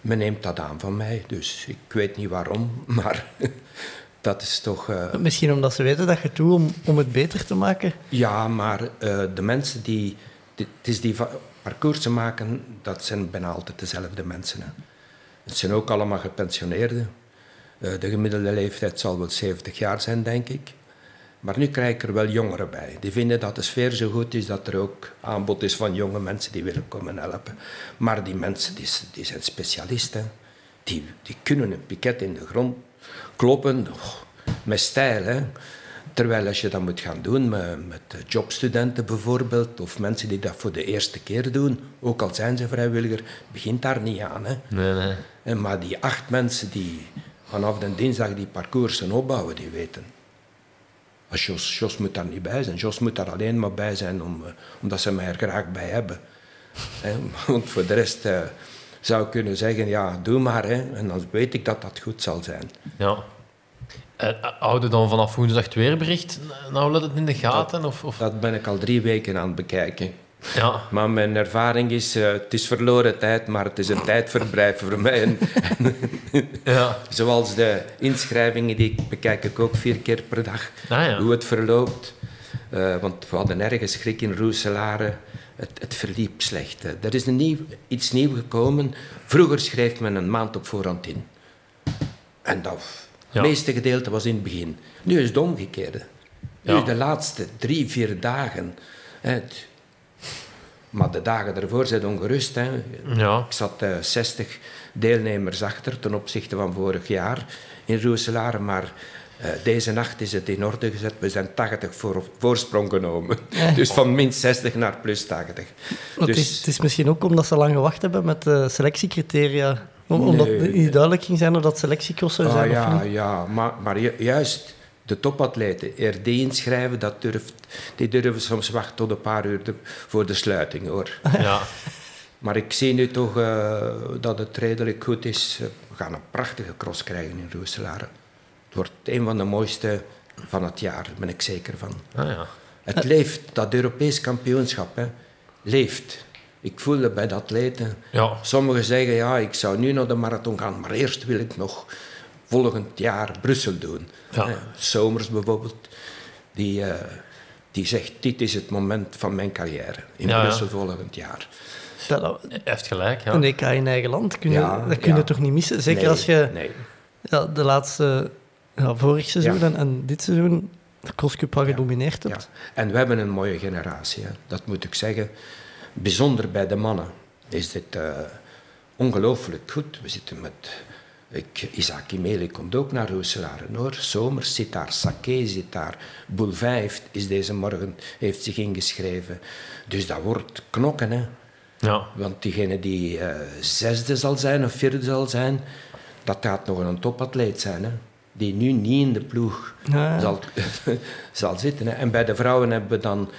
Speaker 9: men neemt dat aan van mij, dus ik weet niet waarom, maar dat is toch... eh,
Speaker 8: Misschien omdat ze weten dat je het doet om, om het beter te maken.
Speaker 9: ja, maar eh, de mensen die, het is die parcoursen maken, dat zijn bijna altijd dezelfde mensen. Hè. Het zijn ook allemaal gepensioneerden. Eh, de gemiddelde leeftijd zal wel 70 jaar zijn, denk ik. Maar nu krijg ik er wel jongeren bij. Die vinden dat de sfeer zo goed is dat er ook aanbod is van jonge mensen die willen komen helpen. Maar die mensen die zijn specialisten. Die, die kunnen een piket in de grond kloppen met stijl. Hè. Terwijl als je dat moet gaan doen met, met jobstudenten bijvoorbeeld, of mensen die dat voor de eerste keer doen, ook al zijn ze vrijwilliger, begint daar niet aan. Hè.
Speaker 10: Nee, nee.
Speaker 9: En maar die acht mensen die vanaf de dinsdag die parcoursen opbouwen, die weten. Als Jos, Jos moet daar niet bij zijn. Jos moet daar alleen maar bij zijn om, eh, omdat ze mij er graag bij hebben. Hè, Want voor de rest eh, zou ik kunnen zeggen, ja, doe maar. Hè, en dan weet ik dat dat goed zal zijn.
Speaker 10: Ja. Uh, houden dan vanaf woensdag het weerbericht? Nou, let het in de gaten? of, of?
Speaker 9: Dat ben ik al drie weken aan het bekijken.
Speaker 10: Ja.
Speaker 9: Maar mijn ervaring is, eh, het is verloren tijd, maar het is een tijdverblijf voor mij. En,
Speaker 10: ja.
Speaker 9: Zoals de inschrijvingen, die bekijk ik ook vier keer per dag.
Speaker 10: Ah, ja.
Speaker 9: Hoe het verloopt. Eh, want we hadden ergens schrik in Roeselare. Het, het verliep slecht. Eh, er is een nieuw, iets nieuws gekomen. Vroeger schreef men een maand op voorhand in. En dat
Speaker 10: Ja.
Speaker 9: het meeste gedeelte was in het begin. Nu is het omgekeerde. Nu
Speaker 10: Ja.
Speaker 9: is de laatste drie, vier dagen. het- maar de dagen daarvoor zijn ongerust. Hè.
Speaker 10: Ja.
Speaker 9: Ik zat eh, 60 deelnemers achter ten opzichte van vorig jaar in Roeselare. Maar eh, deze nacht is het in orde gezet. We zijn 80 voor, voorsprong genomen. Dus van min 60 naar plus 80.
Speaker 8: Want
Speaker 9: Dus,
Speaker 8: het, is, het is misschien ook omdat ze lang gewacht hebben met de selectiecriteria. Om, omdat
Speaker 9: Nee.
Speaker 8: het niet duidelijk ging zijn of dat selectiecross zou
Speaker 9: ah,
Speaker 8: zijn of
Speaker 9: ja,
Speaker 8: niet.
Speaker 9: ja, maar, maar ju- juist de topatleten, RD inschrijven, dat durft, die durven soms wachten tot een paar uur de- voor de sluiting. hoor.
Speaker 10: ja.
Speaker 9: Maar ik zie nu toch eh, dat het redelijk goed is. Eh, We gaan een prachtige cross krijgen in Roeselare. Het wordt een van de mooiste van het jaar, daar ben ik zeker van.
Speaker 10: Ah, ja.
Speaker 9: Het leeft, dat Europees kampioenschap, hè, leeft. Ik voelde bij de atleten.
Speaker 10: Ja.
Speaker 9: Sommigen zeggen, ja, ik zou nu naar de marathon gaan, maar eerst wil ik nog volgend jaar Brussel doen.
Speaker 10: Ja.
Speaker 9: Eh, Somers bijvoorbeeld, die, eh, die zegt, dit is het moment van mijn carrière in
Speaker 10: Ja, ja.
Speaker 9: Brussel volgend jaar.
Speaker 8: Dat,
Speaker 10: heeft gelijk, ja.
Speaker 8: Een EK in eigen land, kun je,
Speaker 9: Ja,
Speaker 8: dat kun je
Speaker 9: ja.
Speaker 8: toch niet missen? Zeker
Speaker 9: Nee,
Speaker 8: als je
Speaker 9: Nee.
Speaker 8: ja, de laatste, ja, vorig seizoen
Speaker 9: Ja.
Speaker 8: en, en dit seizoen de crosscup al gedomineerd
Speaker 9: Ja.
Speaker 8: hebt.
Speaker 9: En we hebben een mooie generatie, hè. dat moet ik zeggen. Bijzonder bij de mannen is dit eh, ongelooflijk goed. We zitten met... Ik, Isaac Imeli komt ook naar Rooselaren hoor. Somers zit daar, Sake zit daar. Boulevin heeft, is deze morgen, heeft zich ingeschreven. Dus dat wordt knokken. Hè.
Speaker 10: Ja,
Speaker 9: Want diegene die eh, zesde zal zijn of vierde zal zijn, dat gaat nog een topatleet zijn. Hè? Die nu niet in de ploeg
Speaker 8: Ja.
Speaker 9: zal, zal zitten. Hè? En bij de vrouwen hebben we dan...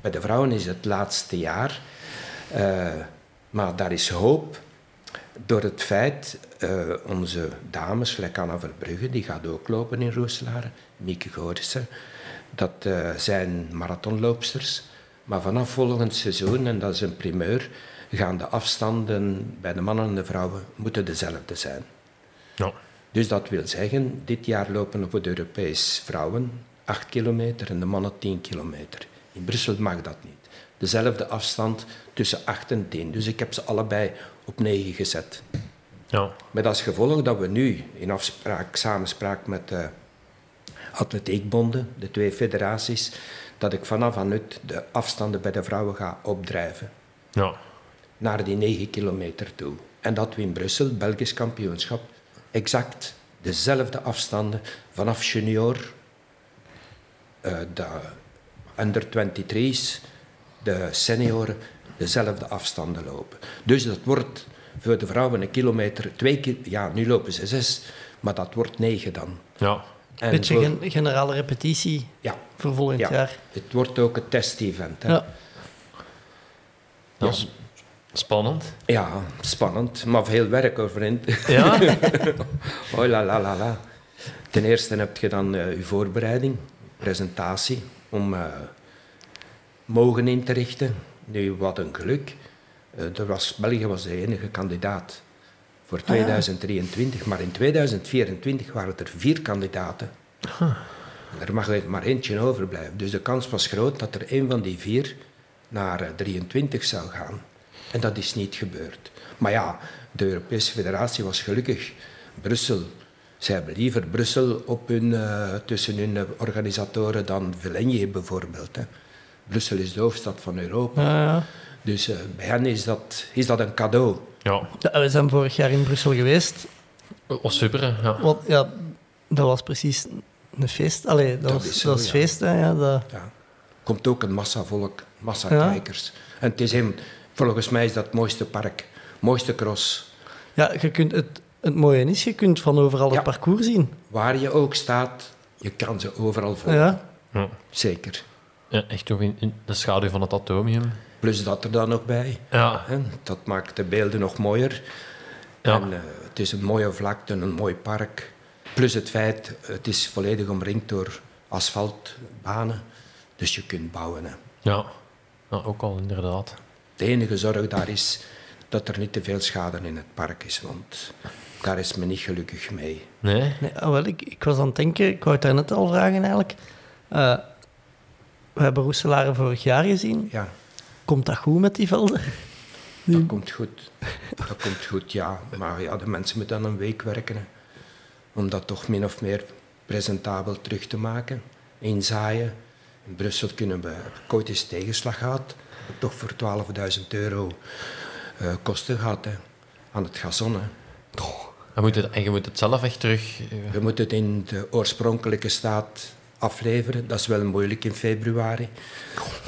Speaker 9: Bij de vrouwen is het laatste jaar. eh, maar daar is hoop door het feit... eh, onze dames, gelijk Anna Verbrugge, die gaat ook lopen in Rooselaren. Mieke Gorissen. Dat eh, zijn marathonloopsters. Maar vanaf volgend seizoen, en dat is een primeur, gaan de afstanden bij de mannen en de vrouwen moeten dezelfde zijn.
Speaker 10: ja.
Speaker 9: Dus dat wil zeggen, dit jaar lopen voor de Europees vrouwen 8 kilometer en de mannen 10 kilometer. In Brussel mag dat niet. Dezelfde afstand tussen 8 en 10. Dus ik heb ze allebei op 9 gezet.
Speaker 10: ja.
Speaker 9: Met als gevolg dat we nu in afspraak, samenspraak met de atletiekbonden, de twee federaties, dat ik vanaf aan uit de afstanden bij de vrouwen ga opdrijven
Speaker 10: ja.
Speaker 9: naar die 9 kilometer toe. En dat we in Brussel, Belgisch kampioenschap, exact dezelfde afstanden vanaf junior, eh, de under 23's, de senioren, dezelfde afstanden lopen. Dus dat wordt voor de vrouwen een kilometer, twee ki ja, nu lopen ze zes, maar dat wordt negen dan.
Speaker 10: ja.
Speaker 9: En
Speaker 8: Beetje
Speaker 9: voor-
Speaker 8: gen- generale repetitie
Speaker 9: ja,
Speaker 8: voor volgend
Speaker 9: ja,
Speaker 8: jaar.
Speaker 9: het wordt ook een test-event. hè.
Speaker 8: Ja.
Speaker 10: Dat is spannend.
Speaker 9: Ja, spannend, maar veel werk over in.
Speaker 10: Ja?
Speaker 9: Oh la la la la. Ten eerste heb je dan eh, je voorbereiding, presentatie, om eh, mogen in te richten. Nu, wat een geluk. Eh, er was, België was de enige kandidaat voor 2023, maar in 2024 waren er vier kandidaten. Er mag er maar eentje overblijven. Dus de kans was groot dat er een van die vier naar eh, 23 zou gaan. En dat is niet gebeurd. Maar ja, de Europese Federatie was gelukkig. Brussel, zij hebben liever Brussel op hun, eh, tussen hun organisatoren dan Villeneuve bijvoorbeeld. Hè. Brussel is de hoofdstad van Europa.
Speaker 8: Ja, ja.
Speaker 9: Dus eh, bij hen is dat, is dat een cadeau.
Speaker 10: ja.
Speaker 8: Ja, we zijn vorig jaar in Brussel geweest.
Speaker 10: Was super, hè. Ja.
Speaker 8: Want, ja, dat was precies een feest. Allee, dat,
Speaker 9: Dat
Speaker 8: was,
Speaker 9: is zo,
Speaker 8: dat was
Speaker 9: ja.
Speaker 8: feest. Hè, ja, dat,
Speaker 9: Ja. komt ook een massa volk, massa
Speaker 8: Ja.
Speaker 9: kijkers. En het is een, volgens mij is dat het mooiste park, mooiste cross.
Speaker 8: ja, je kunt het, het mooie is, je kunt van overal
Speaker 9: Ja.
Speaker 8: het parcours zien.
Speaker 9: Waar je ook staat, je kan ze overal volgen.
Speaker 8: Ja.
Speaker 10: Ja.
Speaker 9: Zeker.
Speaker 10: Ja, echt ook in, in de schaduw van het atomium.
Speaker 9: Plus dat er dan nog bij.
Speaker 10: Ja.
Speaker 9: Dat maakt de beelden nog mooier.
Speaker 10: Ja.
Speaker 9: En, eh, het is een mooie vlakte, een mooi park. Plus het feit, het is volledig omringd door asfaltbanen. Dus je kunt bouwen. Hè.
Speaker 10: ja. ja ook al inderdaad.
Speaker 9: De enige zorg daar is dat er niet te veel schade in het park is. Want daar is men niet gelukkig mee.
Speaker 10: Nee?
Speaker 8: Nee, ah, wel, ik, ik was aan het denken, ik wou het daarnet al vragen eigenlijk. Eh, we hebben Roeselare vorig jaar gezien.
Speaker 9: Ja,
Speaker 8: Komt dat goed met die velden?
Speaker 9: dat komt goed. Dat komt goed, ja. Maar ja, de mensen moeten dan een week werken. hè. Om dat toch min of meer presentabel terug te maken. Inzaaien. In Brussel kunnen we, heb ik ooit eens tegenslag gehad. Toch voor 12.000 euro eh, kosten gehad. Hè. Aan het gazon. Hè.
Speaker 10: Moet het, en je moet het zelf echt terug... eh,
Speaker 9: Je moet het in de oorspronkelijke staat afleveren. Dat is wel moeilijk in februari.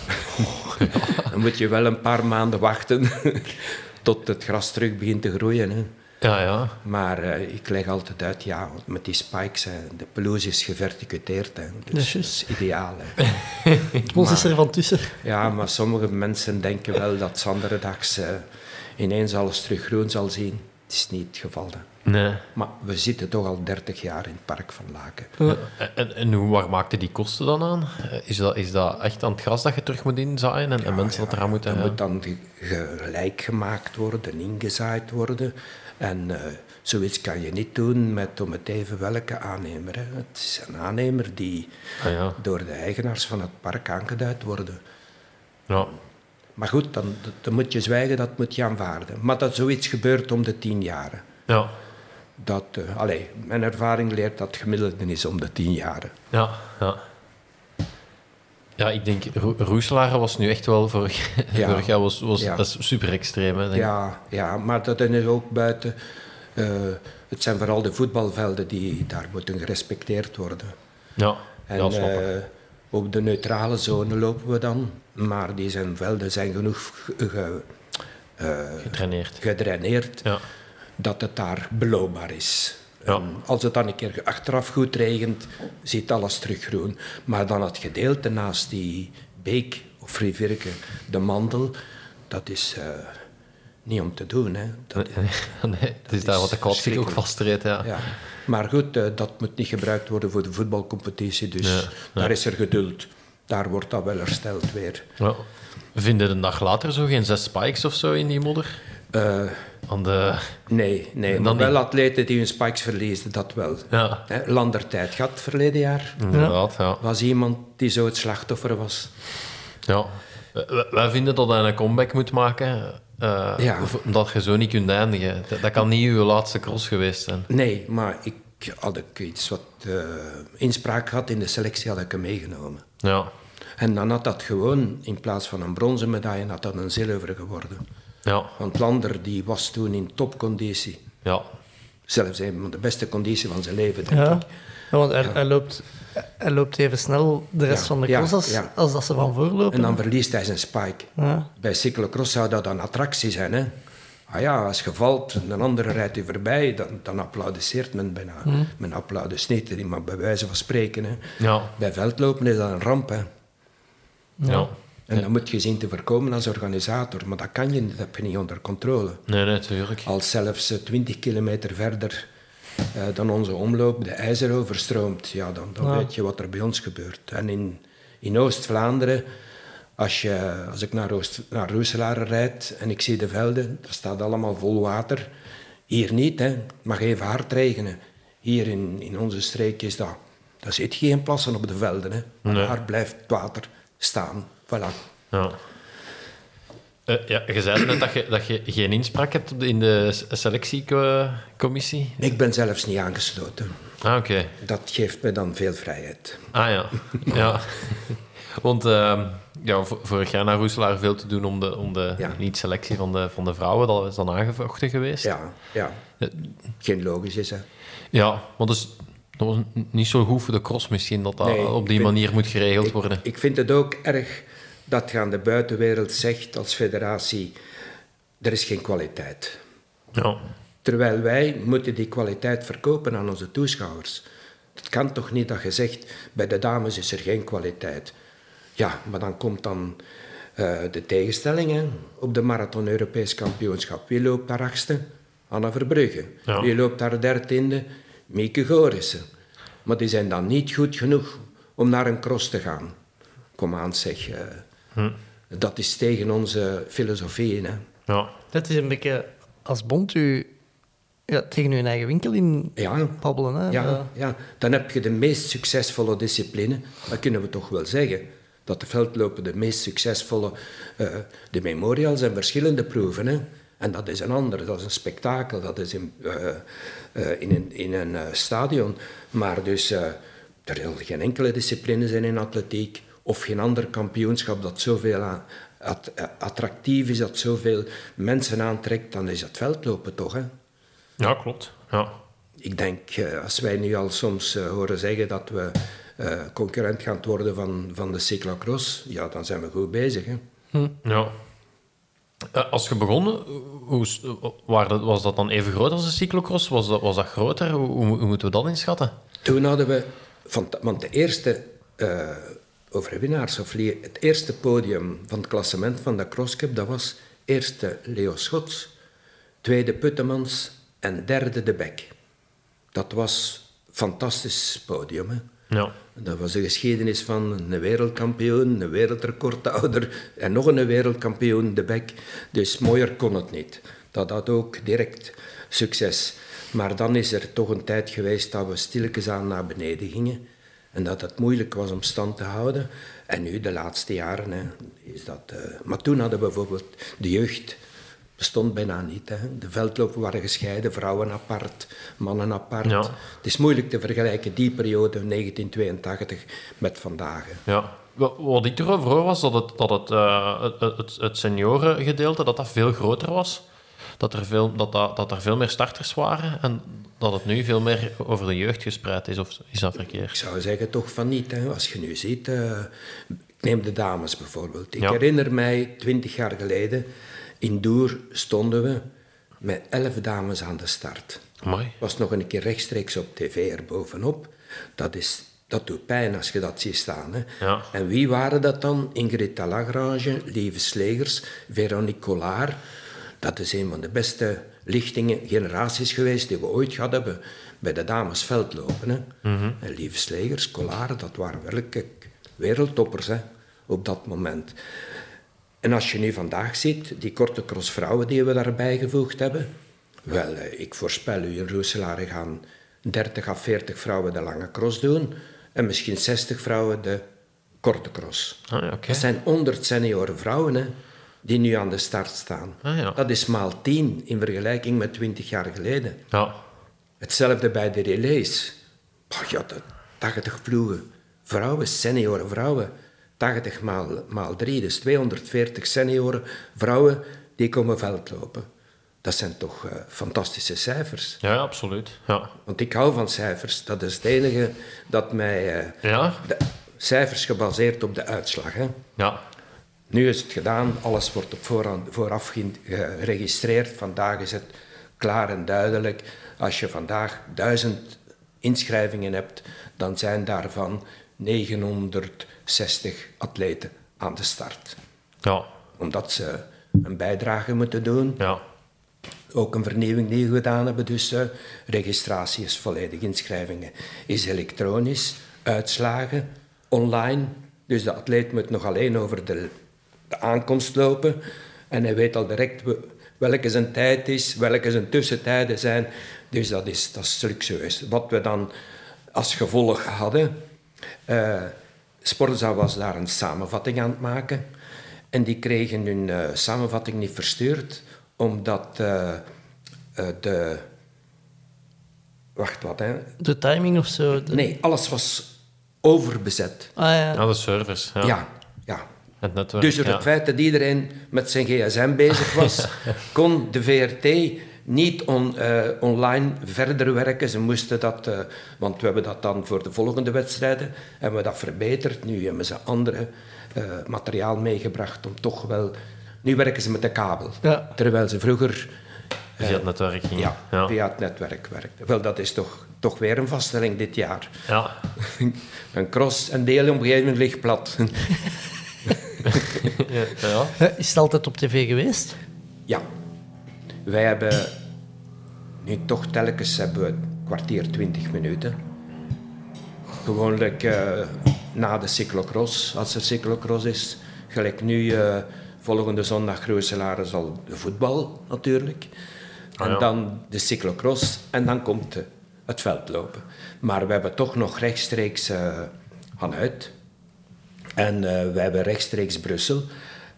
Speaker 9: Dan moet je wel een paar maanden wachten tot het gras terug begint te groeien. Hè.
Speaker 10: Ja, ja.
Speaker 9: Maar eh, ik leg altijd uit, ja, met die spikes, hè, de pelouse is geverticuteerd. Hè,
Speaker 8: Dat
Speaker 9: dus
Speaker 8: is
Speaker 9: dat is ideaal. Hè.
Speaker 8: Ons is er van tussen.
Speaker 9: Ja, maar sommige mensen denken wel dat zanderendags eh ineens alles terug groen zal zien. Het is niet het geval. Hè.
Speaker 10: Nee.
Speaker 9: Maar we zitten toch al 30 jaar in het park van Laken.
Speaker 10: En, en, en hoe, waar maakte die kosten dan aan? Eh, Is dat, is dat echt aan het gras dat je terug moet inzaaien en, en mensen dat eraan moeten...
Speaker 9: Dat
Speaker 10: ja.
Speaker 9: moet dan ge- gelijk gemaakt worden, ingezaaid worden. En eh, zoiets kan je niet doen met om het even welke aannemer. Hè. Het is een aannemer die
Speaker 10: Ah, ja.
Speaker 9: door de eigenaars van het park aangeduid worden.
Speaker 10: Ja.
Speaker 9: Maar goed, dan, dan moet je zwijgen, dat moet je aanvaarden. Maar dat zoiets gebeurt om de tien jaren.
Speaker 10: Ja.
Speaker 9: Dat, uh, allee, mijn ervaring leert dat het gemiddelde is om de tien jaren.
Speaker 10: Ja, ja. Ja, ik denk, Ro Roeselaar was nu echt wel vorig, ja. vorig jaar was, was,
Speaker 9: Ja.
Speaker 10: dat is super extreem. Hè, denk ik.
Speaker 9: Ja, ja, maar dat is ook buiten. eh, het zijn vooral de voetbalvelden die daar moeten gerespecteerd worden.
Speaker 10: Ja,
Speaker 9: En
Speaker 10: ja, snap ik.
Speaker 9: eh, op de neutrale zone lopen we dan, maar die zijn velden zijn genoeg ge- eh, gedraineerd
Speaker 10: Ja.
Speaker 9: dat het daar beloopbaar is.
Speaker 10: Ja.
Speaker 9: En als het dan een keer achteraf goed regent, ziet alles terug groen. Maar dan het gedeelte naast die beek of rivierke, de mandel, dat is eh, niet om te doen. Hè. Dat,
Speaker 10: nee, het is daar wat de kwad zich ook vastreedt. Ja.
Speaker 9: ja. Maar goed, eh, dat moet niet gebruikt worden voor de voetbalcompetitie, dus daar is er geduld. Daar wordt dat wel hersteld weer.
Speaker 10: Ja. Vinden een dag later zo geen zes spikes of zo in die modder? Aan de...
Speaker 9: nee, nee maar wel atleten die hun spikes verliezen, dat wel.
Speaker 10: Ja,
Speaker 9: Hè, Landertijd gehad verleden jaar.
Speaker 10: inderdaad. Ja.
Speaker 9: was iemand die zo het slachtoffer was.
Speaker 10: Ja. Wij- vinden dat hij een comeback moet maken. eh,
Speaker 9: Ja.
Speaker 10: Omdat je zo niet kunt eindigen. Dat, dat kan niet uw laatste cross geweest zijn.
Speaker 9: Nee, maar ik had ik iets wat eh, inspraak had in de selectie, had ik hem meegenomen.
Speaker 10: Ja.
Speaker 9: En dan had dat gewoon, in plaats van een bronzen medaille, had dat een zilveren geworden.
Speaker 10: Ja.
Speaker 9: Want Lander die was toen in topconditie.
Speaker 10: Ja.
Speaker 9: Zelfs een van de beste conditie van zijn leven, denk
Speaker 8: Ja,
Speaker 9: ik.
Speaker 8: Ja, want hij, hij, loopt, hij loopt even snel de rest
Speaker 9: Ja,
Speaker 8: van de
Speaker 9: ja,
Speaker 8: cross als,
Speaker 9: ja.
Speaker 8: als dat ze van voorlopen.
Speaker 9: En dan verliest hij zijn spike.
Speaker 8: Ja.
Speaker 9: Bij cyclocross zou dat een attractie zijn. Hè? Ah ja, als je valt en een andere rijdt u voorbij, dan, dan applaudisseert men bijna. Men applaudisseert niet, maar bij wijze van spreken. Hè?
Speaker 10: Ja.
Speaker 9: Bij veldlopen is dat een ramp. Hè?
Speaker 10: Ja.
Speaker 9: En dat moet je zien te voorkomen als organisator. Maar dat kan je niet, dat heb je niet onder controle.
Speaker 10: Nee, nee, tuurlijk.
Speaker 9: Als zelfs eh, 20 kilometer verder eh, dan onze omloop de IJzer overstroomt, ja, dan, dan
Speaker 8: Ja.
Speaker 9: weet je wat er bij ons gebeurt. En in, in Oost-Vlaanderen, als, je, als ik naar, Oost, naar Roeselare rijd en ik zie de velden, daar staat allemaal vol water. Hier niet, hè. het mag even hard regenen. Hier in, in onze streek is dat. Daar zit geen plassen op de velden. Hè. Maar
Speaker 10: Nee.
Speaker 9: Daar blijft het water staan. Voilà.
Speaker 10: Ja. Eh, ja, je zei net dat je, dat je geen inspraak hebt in de selectiecommissie.
Speaker 9: Ik ben zelfs niet aangesloten.
Speaker 10: Ah, oké.
Speaker 9: Dat geeft me dan veel vrijheid.
Speaker 10: Ah ja. ja. Want ehm, ja, vorig jaar naar Roeselaar veel te doen om de, om de
Speaker 9: Ja.
Speaker 10: niet-selectie van de, van de vrouwen. Dat is dan aangevochten geweest.
Speaker 9: Ja, ja. Geen logisch is, hè.
Speaker 10: Ja, want dus, dat was niet zo goed voor de cross misschien, dat dat
Speaker 9: Nee,
Speaker 10: op die
Speaker 9: vind-
Speaker 10: manier moet geregeld
Speaker 9: Ik,
Speaker 10: worden.
Speaker 9: ik vind het ook erg dat je aan de buitenwereld zegt als federatie, er is geen kwaliteit.
Speaker 10: Ja.
Speaker 9: Terwijl wij moeten die kwaliteit verkopen aan onze toeschouwers. Het kan toch niet dat je zegt, bij de dames is er geen kwaliteit. Ja, maar dan komt dan eh, de tegenstelling hè, op de Marathon Europees Kampioenschap. Wie loopt daar achtste? Anna Verbrugge.
Speaker 10: Ja.
Speaker 9: Wie loopt daar dertiende? Mieke Gorissen. Maar die zijn dan niet goed genoeg om naar een cross te gaan. Kom aan, zeg. Eh, Dat is tegen onze filosofie. Hè.
Speaker 10: Ja.
Speaker 8: Dat is een beetje als bond u ja, tegen uw eigen winkel in
Speaker 9: Ja,
Speaker 8: babbelen. Hè?
Speaker 9: Ja, ja, dan heb je de meest succesvolle discipline. Dat kunnen we toch wel zeggen. Dat de veldlopen de meest succesvolle... eh, de memorials zijn verschillende proeven. Hè? En dat is een ander. Dat is een spektakel. Dat is in, eh, eh, in een, in een stadion. Maar dus... eh, er zal geen enkele discipline zijn in atletiek. Of geen ander kampioenschap dat zoveel aan, at- attractief is. Dat zoveel mensen aantrekt. Dan is het veldlopen toch, hè?
Speaker 10: ja, klopt. Ja.
Speaker 9: Ik denk, eh, als wij nu al soms eh, horen zeggen dat we eh, concurrent gaan worden van, van de cyclocross, ja, dan zijn we goed bezig. Hè?
Speaker 10: ja. Eh, Als je begon, hoe, waar dat, was dat dan even groot als de cyclocross? Was dat, was dat groter? Hoe, hoe, hoe moeten we dat inschatten?
Speaker 9: Toen hadden we, van, want de eerste eh overwinnaars, of het eerste podium van het klassement van de crosscup, dat was eerste Leo Schots, tweede Puttemans en derde De Bek. Dat was een fantastisch podium. Hè?
Speaker 10: Ja.
Speaker 9: Dat was de geschiedenis van een wereldkampioen, een wereldrecordhouder en nog een wereldkampioen, de Beck. Dus mooier kon het niet. Dat had ook direct succes. Maar dan is er toch een tijd geweest dat we stilletjes aan naar beneden gingen. En dat het moeilijk was om stand te houden. En nu, de laatste jaren, hè, is dat... eh, maar toen hadden we bijvoorbeeld de jeugd bestond bijna niet. Hè. De veldlopen waren gescheiden, vrouwen apart, mannen apart.
Speaker 10: Ja.
Speaker 9: Het is moeilijk te vergelijken, die periode 1982 met vandaag. hè.
Speaker 10: Ja. Wa- Wat ik erover hoor was dat het, dat het, eh, het, het seniorengedeelte dat dat veel groter was. Dat er veel, dat, dat, dat er veel meer starters waren en dat het nu veel meer over de jeugd gespreid is. Of is dat
Speaker 9: Ik
Speaker 10: verkeerd?
Speaker 9: zou zeggen toch van niet. Hè. Als je nu ziet, eh, ik neem de dames bijvoorbeeld. Ik
Speaker 10: Ja.
Speaker 9: herinner mij, twintig jaar geleden, in Doer stonden we met elf dames aan de start.
Speaker 10: Mooi.
Speaker 9: was nog een keer rechtstreeks op tv erbovenop. Dat, is, dat doet pijn als je dat ziet staan. Hè.
Speaker 10: Ja.
Speaker 9: En wie waren dat dan? Ingrid Lagrange, Lieve Slegers, Veronique Collard. Dat is een van de beste lichtingen, generaties geweest die we ooit gehad hebben bij de dames veldlopen. Hè. En Lieve Slegers, Collard, dat waren werkelijk wereldtoppers hè, op dat moment. En als je nu vandaag ziet, die korte crossvrouwen die we daarbij gevoegd hebben. Wel, eh, ik voorspel u, in Roeselare gaan 30 à 40 vrouwen de lange cross doen. En misschien 60 vrouwen de korte cross.
Speaker 10: Ah.
Speaker 9: Dat zijn 100 senioren vrouwen hè, die nu aan de start staan.
Speaker 10: Ah, ja.
Speaker 9: Dat is maal 10 in vergelijking met 20 jaar geleden.
Speaker 10: Ja.
Speaker 9: Hetzelfde bij de relays. Oh ja, dat 80 ploegen. Vrouwen, senioren vrouwen. 80 maal, maal 3, dus 240 senioren vrouwen die komen veldlopen. Dat zijn toch eh, fantastische cijfers.
Speaker 10: ja, ja, absoluut. Ja.
Speaker 9: Want ik hou van cijfers. Dat is het enige dat mij... eh,
Speaker 10: Ja.
Speaker 9: de, cijfers gebaseerd op de uitslag. Hè.
Speaker 10: Ja.
Speaker 9: Nu is het gedaan, alles wordt op voorhand, vooraf ge- geregistreerd. Vandaag is het klaar en duidelijk. Als je vandaag duizend inschrijvingen hebt, dan zijn daarvan 960 atleten aan de start.
Speaker 10: Ja.
Speaker 9: Omdat ze een bijdrage moeten doen.
Speaker 10: Ja.
Speaker 9: Ook een vernieuwing die we gedaan hebben. Dus eh, registratie is volledig, inschrijvingen is elektronisch, uitslagen online. Dus de atleet moet nog alleen over de, de aankomst lopen. En hij weet al direct we- welke zijn tijd is, welke zijn tussentijden zijn. Dus dat is, dat is luxueus. Wat we dan als gevolg hadden... eh Sporza was daar een samenvatting aan het maken. En die kregen hun eh, samenvatting niet verstuurd, omdat eh, eh, de... Wacht, wat, hè?
Speaker 8: De timing of zo. de-
Speaker 9: Nee, alles was overbezet.
Speaker 8: Ah ja.
Speaker 10: ja, de servers. Ja.
Speaker 9: Ja, ja.
Speaker 10: Het netwerk.
Speaker 9: Dus door
Speaker 10: ja.
Speaker 9: het feit dat iedereen met zijn gsm bezig was, kon de VRT niet on- eh, online verder werken. Ze moesten dat, eh, want we hebben dat dan voor de volgende wedstrijden, hebben we dat verbeterd. Nu hebben ze andere eh, materiaal meegebracht om toch wel... Nu werken ze met de kabel,
Speaker 8: Ja.
Speaker 9: terwijl ze vroeger
Speaker 10: Via het netwerk ging.
Speaker 9: ja,
Speaker 10: Ja.
Speaker 9: via het netwerk werkten. Wel, dat is toch, toch weer een vaststelling dit jaar.
Speaker 10: Ja.
Speaker 9: een cross en de hele omgeving ligt plat.
Speaker 10: Ja.
Speaker 8: Is het altijd op tv geweest?
Speaker 9: Ja, wij hebben nu toch telkens hebben we een kwartier, twintig minuten. Gewoonlijk eh, na de cyclocross, als er cyclocross is. Gelijk nu, eh, volgende zondag Rooselaar is al de voetbal natuurlijk. En
Speaker 10: Ah, ja.
Speaker 9: dan de cyclocross en dan komt eh, het veldlopen. Maar we hebben toch nog rechtstreeks eh vanuit. En eh, wij hebben rechtstreeks Brussel.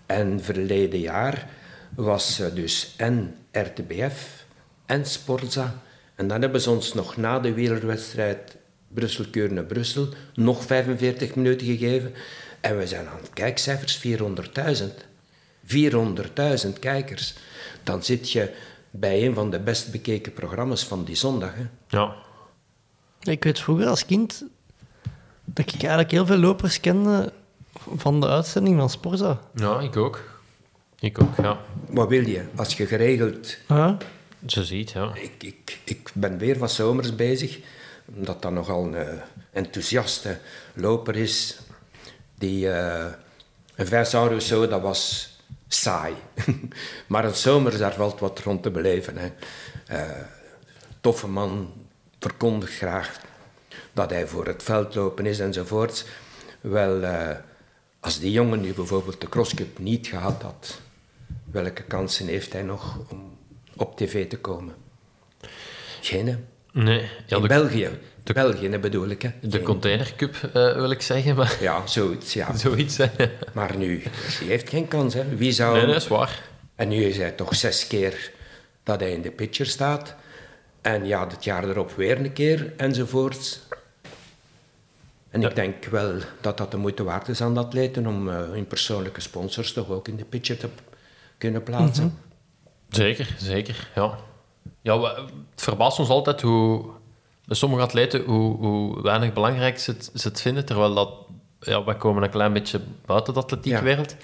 Speaker 9: En verleden jaar was eh, dus en RTBF en Sporza. En dan hebben ze ons nog na de wielerwedstrijd Brussel-Keurne-Brussel nog 45 minuten gegeven. En we zijn aan het kijkcijfers 400.000. 400.000 kijkers. Dan zit je bij een van de best bekeken programma's van die zondag. Hè.
Speaker 10: ja.
Speaker 8: Ik weet vroeger als kind dat ik eigenlijk heel veel lopers kende van de uitzending van Sporza.
Speaker 10: Ja, ik ook. Ik ook, ja.
Speaker 9: Wat wil je? Als je geregeld
Speaker 8: Ah,
Speaker 10: Ze ziet, ja.
Speaker 9: Ik, ik, ik ben weer wat zomers bezig, omdat dat nogal een eh, enthousiaste loper is. Die, eh een Vincent Rousseau, dat was saai. maar een zomers, daar valt wat rond te beleven. Hè. Eh, toffe man, verkondigt graag dat hij voor het veld lopen is enzovoort. Wel, eh, als die jongen nu bijvoorbeeld de crosscup niet gehad had, welke kansen heeft hij nog om op tv te komen? Geen, hè?
Speaker 10: Nee. Ja,
Speaker 9: In
Speaker 10: de,
Speaker 9: België. België hè, bedoel ik. Hè.
Speaker 10: de
Speaker 9: Geen-
Speaker 10: Container Cup eh, wil ik zeggen, maar
Speaker 9: Ja, zoiets, ja.
Speaker 10: zoiets. Hè.
Speaker 9: Maar nu, die heeft geen kans. Hè. Wie zou...
Speaker 10: Nee, dat is waar.
Speaker 9: En nu is hij toch zes keer dat hij in de pitcher staat. En ja, het jaar erop weer een keer, enzovoorts. En ik denk wel dat dat de moeite waard is aan de atleten om eh, hun persoonlijke sponsors toch ook in de pitcher te kunnen plaatsen.
Speaker 10: Zeker, zeker. Ja. Ja, we- het verbaast ons altijd hoe bij sommige atleten hoe, hoe weinig belangrijk ze het, ze het vinden, terwijl dat, ja, wij komen een klein beetje buiten de atletiekwereld.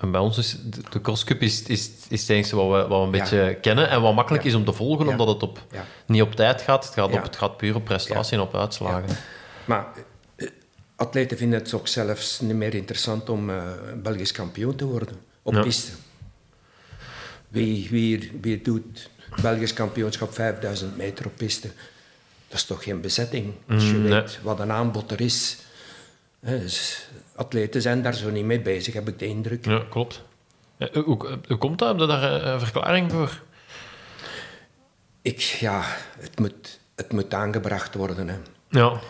Speaker 10: En bij ons is de, crosscup is, is, is het enige wat we, wat we een
Speaker 9: Ja.
Speaker 10: beetje kennen en wat makkelijk
Speaker 9: Ja.
Speaker 10: is om te volgen, omdat het op, niet op tijd gaat. Het gaat, op, het gaat puur op prestatie en op uitslagen.
Speaker 9: Maar atleten vinden het ook zelfs niet meer interessant om eh, Belgisch kampioen te worden op
Speaker 10: Ja.
Speaker 9: piste. Wie, wie, wie doet Belgisch kampioenschap 5000 meter op piste? Dat is toch geen bezetting? Als je
Speaker 10: Mm, nee.
Speaker 9: weet wat een aanbod er is. Hè, dus atleten zijn daar zo niet mee bezig, heb ik de indruk.
Speaker 10: Ja, klopt. Ja, hoe, komt dat? Heb je daar een, een verklaring voor?
Speaker 9: Ik, ja, het moet, het moet aangebracht worden. Hè.
Speaker 10: Ja.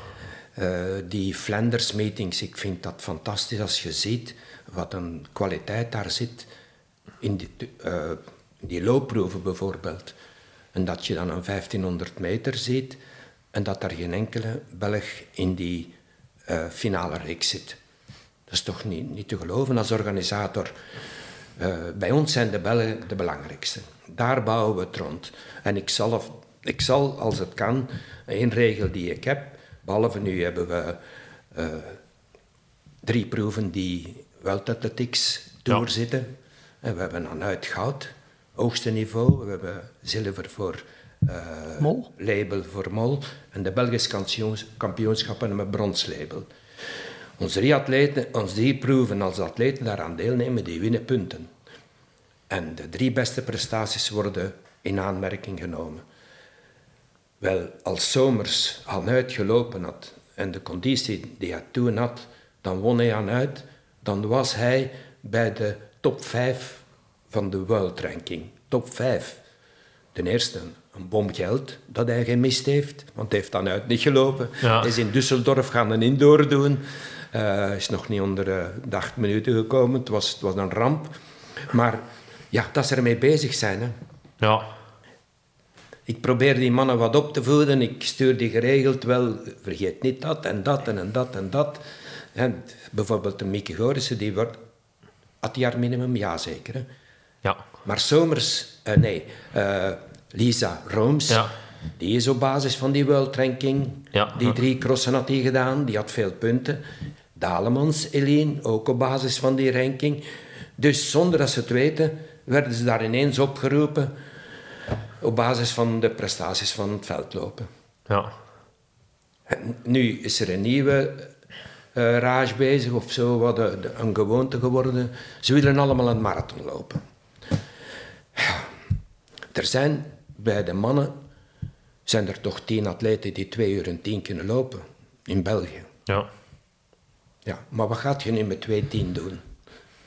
Speaker 9: Eh, die Flanders meetings, ik vind dat fantastisch als je ziet wat een kwaliteit daar zit in die, eh, die loopproeven bijvoorbeeld. En dat je dan een 1500 meter ziet en dat er geen enkele Belg in die eh, finale reeks zit. Dat is toch niet, niet te geloven als organisator. Bij ons zijn de Belgen de belangrijkste. Daar bouwen we het rond. En ik zal, ik zal als het kan, één regel die ik heb, behalve nu hebben we eh, drie proeven die World Athletics Tour zitten. En we hebben dan uit goud, hoogste niveau. We hebben zilver voor eh,
Speaker 8: Mol?
Speaker 9: label voor Mol. En de Belgische kampioens- kampioenschappen een bronslabel. Onze drie, atleten, onze drie proeven, als atleten daaraan deelnemen, die winnen punten. En de drie beste prestaties worden in aanmerking genomen. Wel, als Somers aan uitgelopen had en de conditie die hij toen had, dan won hij aan uit, dan was hij bij de top 5 van de world ranking. Top 5. Ten eerste een bom geld dat hij gemist heeft, want hij heeft dan uit niet gelopen.
Speaker 10: Ja.
Speaker 9: Hij is in Düsseldorf gaan een indoor doen. Eh, is nog niet onder eh, de acht minuten gekomen. Het was, het was een ramp. Maar ja, dat ze ermee bezig zijn. Hè.
Speaker 10: Ja.
Speaker 9: Ik probeer die mannen wat op te voeden. Ik stuur die geregeld wel. Vergeet niet dat en dat en, en dat en dat. En bijvoorbeeld de Mieke Gorissen, die wordt... Had die haar minimum? Ja, zeker. Hè.
Speaker 10: Ja.
Speaker 9: Maar Somers... eh, nee, eh, Lisa Rooms...
Speaker 10: Ja.
Speaker 9: Die is op basis van die World Ranking.
Speaker 10: Ja.
Speaker 9: Die drie crossen had hij gedaan. Die had veel punten. Dalemans, Eline, ook op basis van die ranking. Dus zonder dat ze het weten, werden ze daar ineens opgeroepen op basis van de prestaties van het veldlopen.
Speaker 10: Ja.
Speaker 9: En nu is er een nieuwe eh rage bezig of zo, wat de- de- een gewoonte geworden. Ze willen allemaal een marathon lopen. Ja. Er zijn bij de mannen zijn er toch tien atleten die twee uur en tien kunnen lopen in België.
Speaker 10: Ja.
Speaker 9: Ja, maar wat gaat je nu met 2.10 doen?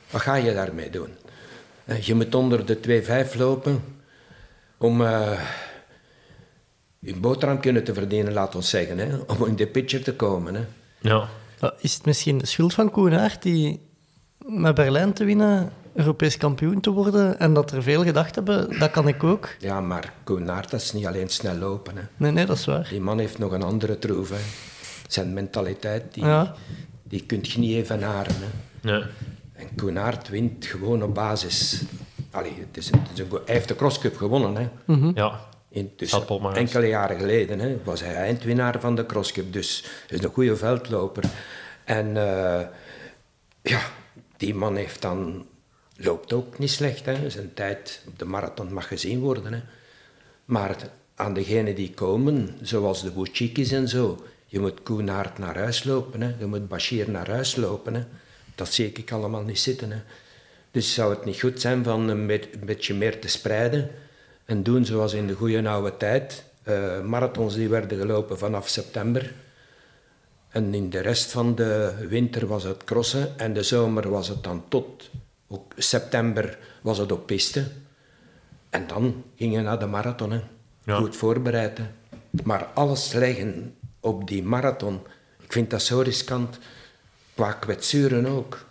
Speaker 9: Wat ga je daarmee doen? Eh, Je moet onder de 2.5 lopen om eh je boterham kunnen te verdienen, laat ons zeggen. Hè? Om in de pitcher te komen. Hè?
Speaker 10: Ja.
Speaker 8: Is het misschien de schuld van Koenaert die met Berlijn te winnen Europees kampioen te worden en dat er veel gedacht hebben, dat kan ik ook?
Speaker 9: Ja, maar Koenaert, dat is niet alleen snel lopen. Hè?
Speaker 8: Nee, nee, dat is waar.
Speaker 9: Die man heeft nog een andere troef. Hè? Zijn mentaliteit, die,
Speaker 8: Ja.
Speaker 9: die kun je niet evenaren. Hè?
Speaker 10: Nee.
Speaker 9: En Koenaert wint gewoon op basis... Allee, het is een, het is een, go- hij heeft de crosscup gewonnen. Hè?
Speaker 10: Ja.
Speaker 9: Intussen,
Speaker 10: Staat Paul Maris.
Speaker 9: enkele jaren geleden hè, was hij eindwinnaar van de crosscup. Dus hij is een goede veldloper. En eh, ja, die man heeft dan, loopt ook niet slecht. Hè. Zijn tijd op de marathon mag gezien worden. Hè. Maar aan degenen die komen, zoals de Bouchikis en zo, je moet Koenaert naar huis lopen. Hè. Je moet Bashir naar huis lopen. Hè. Dat zie ik allemaal niet zitten. Hè. Dus zou het niet goed zijn van een, be- een beetje meer te spreiden en doen zoals in de goede oude tijd. eh, marathons die werden gelopen vanaf september. En in de rest van de winter was het crossen en de zomer was het dan tot ook september was het op piste. En dan ging je naar de marathon. Hè.
Speaker 10: Ja.
Speaker 9: Goed voorbereid. Hè. Maar alles leggen op die marathon, ik vind dat zo riskant. Qua kwetsuren ook.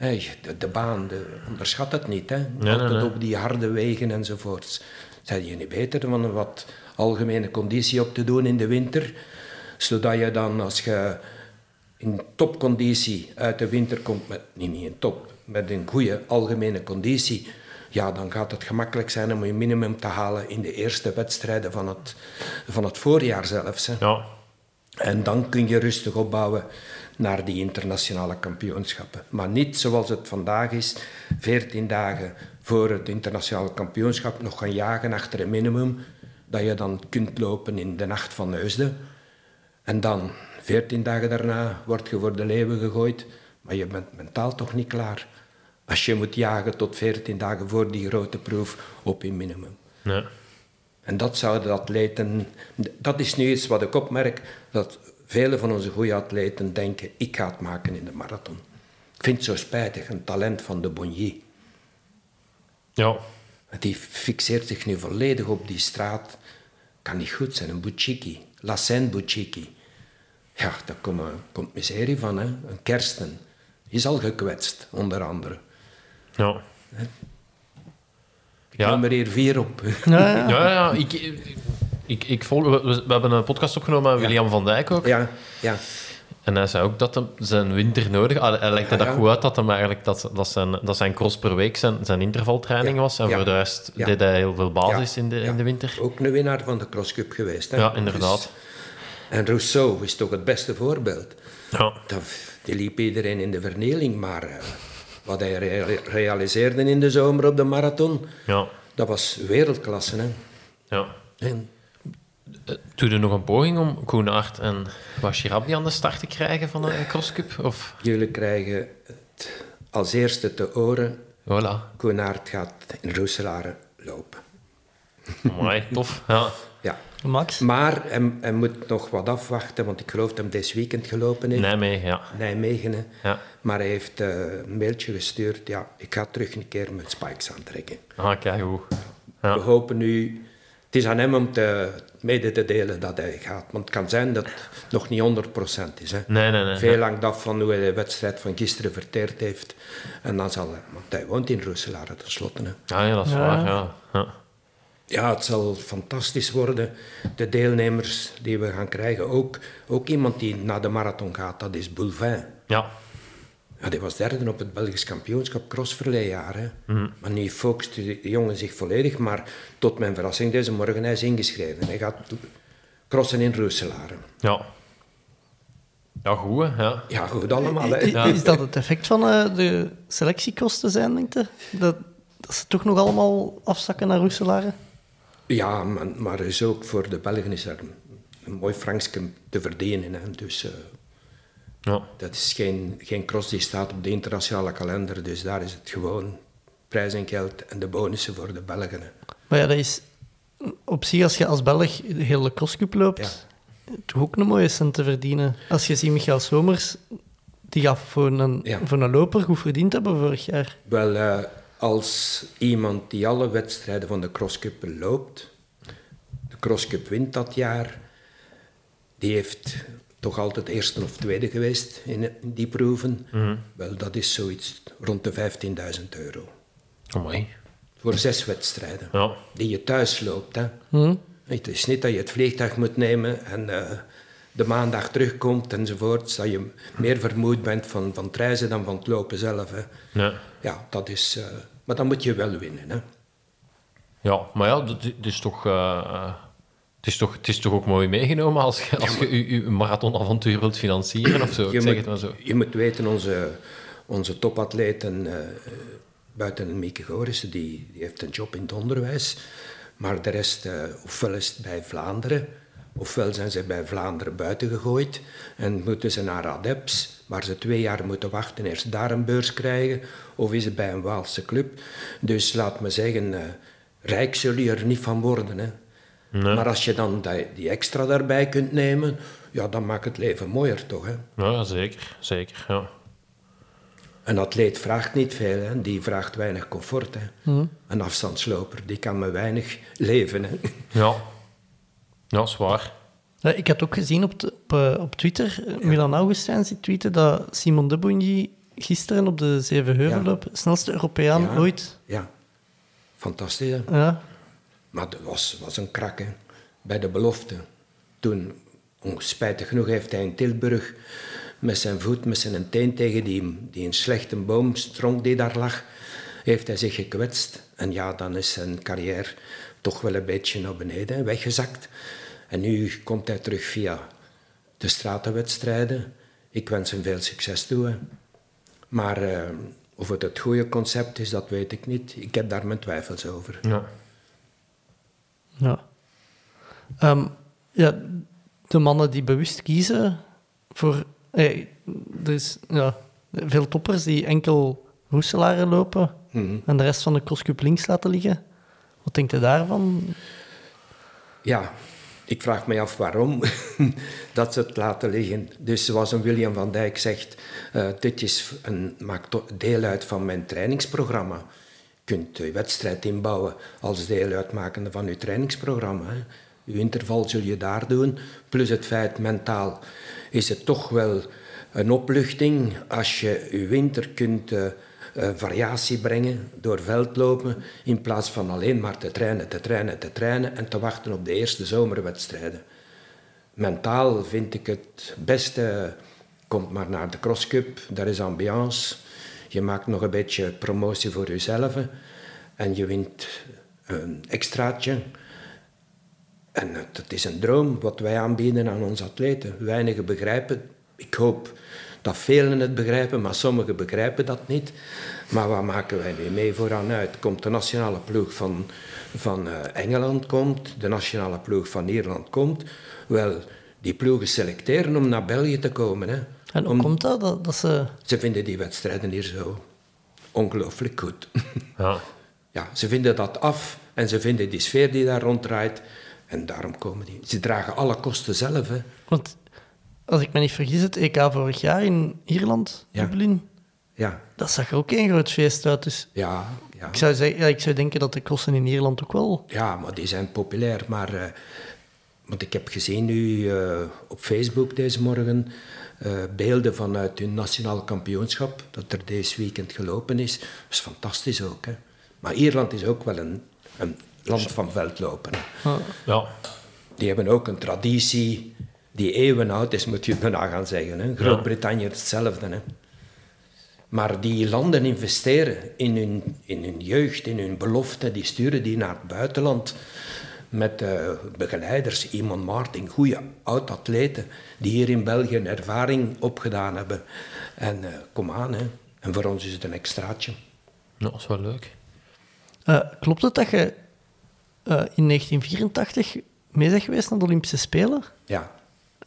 Speaker 9: Hey, de, de baan, de, onderschat het niet. Hè?
Speaker 10: nee,
Speaker 9: Altijd
Speaker 10: nee.
Speaker 9: op die harde wegen enzovoorts. Zijn je niet beter van een wat algemene conditie op te doen in de winter? Zodat je dan, als je in topconditie uit de winter komt, met, niet, niet in top, met een goede algemene conditie, ja, dan gaat het gemakkelijk zijn om je minimum te halen in de eerste wedstrijden van het, van het voorjaar zelfs. Hè.
Speaker 10: Ja.
Speaker 9: En dan kun je rustig opbouwen naar die internationale kampioenschappen. Maar niet zoals het vandaag is, 14 dagen voor het internationale kampioenschap nog gaan jagen achter een minimum, dat je dan kunt lopen in de nacht van Heusden. En dan, 14 dagen daarna, word je voor de leeuwen gegooid, maar je bent mentaal toch niet klaar. Als je moet jagen tot 14 dagen voor die grote proef op je minimum.
Speaker 10: Nee.
Speaker 9: En dat zouden de atleten... Dat is nu iets wat ik opmerk, dat vele van onze goede atleten denken, ik ga het maken in de marathon. Ik vind het zo spijtig, een talent van de Bonnier.
Speaker 10: Ja.
Speaker 9: Die fixeert zich nu volledig op die straat. Kan niet goed zijn, een Buciki. La Seine Buciki. Ja, daar komt, komt miserie van, hè. Een kersten. Is al gekwetst, onder andere.
Speaker 10: Ja.
Speaker 9: Ik
Speaker 10: Ja.
Speaker 9: noem er hier vier op.
Speaker 8: Ja, ja.
Speaker 10: Ja, ja, ik, ik, ik volg, we, we hebben een podcast opgenomen met William van Dijk ook.
Speaker 9: Ja, ja.
Speaker 10: En hij zei ook dat hem zijn winter nodig had. Hij legde dat goed uit dat, hem eigenlijk, dat, dat, zijn, dat zijn cross per week zijn, zijn intervaltraining was. En voor de rest deed hij heel veel basis in, de, in de winter.
Speaker 9: Ook een winnaar van de Cross Cup geweest. Hè?
Speaker 10: Ja, inderdaad.
Speaker 9: Dus- en Rousseau is toch het beste voorbeeld.
Speaker 10: Ja.
Speaker 9: Dat, die liep iedereen in de vernieling, maar eh, wat hij rea- realiseerde in de zomer op de marathon,
Speaker 10: Ja.
Speaker 9: dat was wereldklasse. Hè?
Speaker 10: ja.
Speaker 9: En
Speaker 10: Doe je nog een poging om Koenaert en Bashirabi aan de start te krijgen van een crosscup? Of,
Speaker 9: jullie krijgen het als eerste te horen,
Speaker 10: voilà.
Speaker 9: Koenaert gaat in Roeselare lopen.
Speaker 10: Mooi, tof. Ja.
Speaker 9: Ja.
Speaker 8: Max?
Speaker 9: Maar hij, hij moet nog wat afwachten, want ik geloof dat hij deze weekend gelopen heeft.
Speaker 10: Nijmegen, ja.
Speaker 9: Nijmegen. hè.
Speaker 10: Ja.
Speaker 9: Maar hij heeft eh, een mailtje gestuurd. Ja, ik ga terug een keer met spikes aantrekken.
Speaker 10: Ah, kijk hoe. Ja.
Speaker 9: We hopen nu... Het is aan hem om te, mede te delen dat hij gaat. Want het kan zijn dat het nog niet 100% is. Hè.
Speaker 10: Nee, nee, nee.
Speaker 9: Veel hangt af van hoe hij de wedstrijd van gisteren verteerd heeft. En dan zal hij... Want hij woont in Roeselare tenslotte. Hè.
Speaker 10: Ah, ja, dat is
Speaker 8: Ja.
Speaker 10: waar. Ja. Ja.
Speaker 9: Ja, het zal fantastisch worden. De deelnemers die we gaan krijgen. Ook, ook iemand die naar de marathon gaat, dat is Boulevin.
Speaker 10: ja.
Speaker 9: Ja, die was derde op het Belgisch kampioenschap cross verleden jaar. Hè.
Speaker 10: Mhm.
Speaker 9: Maar nu focust de jongen zich volledig. Maar tot mijn verrassing deze morgen hij is ingeschreven. Hij gaat crossen in Roeselare.
Speaker 10: Ja. Ja, goed, hè. Ja.
Speaker 9: Ja, goed allemaal. Hè.
Speaker 8: I-
Speaker 10: Ja.
Speaker 8: Is dat het effect van eh, de selectiekosten zijn, denk je? Dat, dat ze toch nog allemaal afzakken naar Roeselare?
Speaker 9: Ja, maar, maar is ook voor de Belgen is er een, mooi franksje te verdienen. Hè. Dus eh,
Speaker 10: Ja.
Speaker 9: dat is geen, geen cross die staat op de internationale kalender. Dus daar is het gewoon prijs en geld en de bonussen voor de Belgen.
Speaker 8: Maar ja, dat is op zich, als je als Belg de hele crosscup loopt, toch ook een mooie cent te verdienen. Als je ziet Michael Somers, die gaat voor een,
Speaker 9: Ja.
Speaker 8: voor een loper goed verdiend hebben vorig jaar.
Speaker 9: Wel, eh, als iemand die alle wedstrijden van de Crosscup loopt, de Crosscup wint dat jaar, die heeft toch altijd eerste of tweede geweest in, die proeven. Wel, dat is zoiets rond de 15.000 euro.
Speaker 10: Oh, mooi.
Speaker 9: Voor zes wedstrijden.
Speaker 10: Ja.
Speaker 9: Die je thuis loopt. Hè.
Speaker 8: Hm?
Speaker 9: Het is niet dat je het vliegtuig moet nemen en eh, de maandag terugkomt enzovoort. Dat je meer vermoeid bent van, van het reizen dan van het lopen zelf. Hè.
Speaker 10: Ja.
Speaker 9: Ja, dat is... eh, maar dan moet je wel winnen. Hè.
Speaker 10: Ja, maar ja, dat- is toch... eh, het is, toch, het is toch ook mooi meegenomen als je, als je je, je marathonavontuur wilt financieren of zo. Ik
Speaker 9: Je
Speaker 10: zeg
Speaker 9: moet,
Speaker 10: het maar zo.
Speaker 9: je moet weten, onze, onze topatleten, eh, buiten Mieke Gorissen, die, die heeft een job in het onderwijs. Maar de rest, eh, ofwel is het bij Vlaanderen, ofwel zijn ze bij Vlaanderen buiten gegooid. En moeten ze naar Adeps, waar ze twee jaar moeten wachten, eerst daar een beurs krijgen. Of is het bij een Waalse club. Dus laat me zeggen, eh, rijk zul je er niet van worden. Hè. Maar als je dan die, die extra daarbij kunt nemen, ja, dan maakt het leven mooier toch. Hè?
Speaker 10: Ja, zeker. Zeker, ja.
Speaker 9: Een atleet vraagt niet veel, hè? die vraagt weinig comfort. Hè? Een afstandsloper die kan met weinig leven. Hè?
Speaker 10: Ja. Ja, zwaar.
Speaker 8: Ja, ik had ook gezien op, de- op, eh, op Twitter, eh, Milan Augustijns die tweette dat Simon de Bonji gisteren op de Zevenheuvelloop snelste Europeaan
Speaker 9: Ja.
Speaker 8: ooit.
Speaker 9: Ja, fantastisch. hè?
Speaker 8: Ja,
Speaker 9: Maar dat was, was een krak bij de belofte. Toen, spijtig genoeg, heeft hij in Tilburg met zijn voet, met zijn teen tegen die, die een slechte boomstronk die daar lag, heeft hij zich gekwetst. En ja, dan is zijn carrière toch wel een beetje naar beneden weggezakt. En nu komt hij terug via de stratenwedstrijden. Ik wens hem veel succes toe. Maar eh, of het het goede concept is, dat weet ik niet. Ik heb daar mijn twijfels over.
Speaker 10: Ja.
Speaker 8: Ja. Ehm, ja, de mannen die bewust kiezen voor... eh, er is ja, veel toppers die enkel Roeselaren lopen
Speaker 9: Mhm.
Speaker 8: en de rest van de crosscup links laten liggen. Wat denkt u daarvan?
Speaker 9: Ja, ik vraag me af waarom dat ze het laten liggen. Dus zoals een William van Dijk zegt, eh, dit is een, maakt deel uit van mijn trainingsprogramma. Kunt je wedstrijd inbouwen als deel uitmakende van je trainingsprogramma. Hè. Interval zul je daar doen, plus het feit mentaal is het toch wel een opluchting als je je winter kunt eh, eh, variatie brengen door veldlopen in plaats van alleen maar te trainen, te trainen, te trainen en te wachten op de eerste zomerwedstrijden. Mentaal vind ik het beste, komt maar naar de crosscup, daar is ambiance. Je maakt nog een beetje promotie voor jezelf en je wint een extraatje. En het is een droom wat wij aanbieden aan onze atleten. Weinigen begrijpen. Ik hoop dat velen het begrijpen, maar sommigen begrijpen dat niet. Maar wat maken wij nu mee vooraan uit? Komt de nationale ploeg van, van eh, Engeland, komt, de nationale ploeg van Ierland komt. Wel, die ploegen selecteren om naar België te komen. Hè.
Speaker 8: En hoe
Speaker 9: Om-
Speaker 8: komt dat? dat, dat ze...
Speaker 9: Ze vinden die wedstrijden hier zo ongelooflijk goed.
Speaker 10: Ja.
Speaker 9: Ja, ze vinden dat af en ze vinden die sfeer die daar ronddraait. En daarom komen die. Ze dragen alle kosten zelf. Hè.
Speaker 8: Want als ik me niet vergis, het EK vorig jaar in Ierland,
Speaker 9: Ja.
Speaker 8: Dublin,
Speaker 9: Ja,
Speaker 8: dat zag er ook één groot feest uit. Dus
Speaker 9: ja, ja.
Speaker 8: ik zou, zeggen, ja, ik zou denken dat de crossen in Ierland ook wel...
Speaker 9: ja, maar die zijn populair. Maar, eh, want ik heb gezien nu eh, op Facebook deze morgen eh, beelden vanuit hun nationaal kampioenschap, dat er deze weekend gelopen is. Dat is fantastisch ook. Hè. Maar Ierland is ook wel een, een land van veldlopen. hè.
Speaker 10: ja.
Speaker 9: Die hebben ook een traditie die eeuwen oud is, moet je bijna gaan zeggen. hè. Groot-Brittannië hetzelfde. Hè. Maar die landen investeren in hun, in hun jeugd, in hun belofte. Die sturen die naar het buitenland met eh, begeleiders. Iman Martin, goede oud-atleten die hier in België een ervaring opgedaan hebben. En eh, kom aan, hè. en voor ons is het een extraatje.
Speaker 10: Ja, dat is wel leuk.
Speaker 8: Eh, klopt het dat je eh, in 1984 mee bent geweest naar de Olympische Spelen?
Speaker 9: Ja,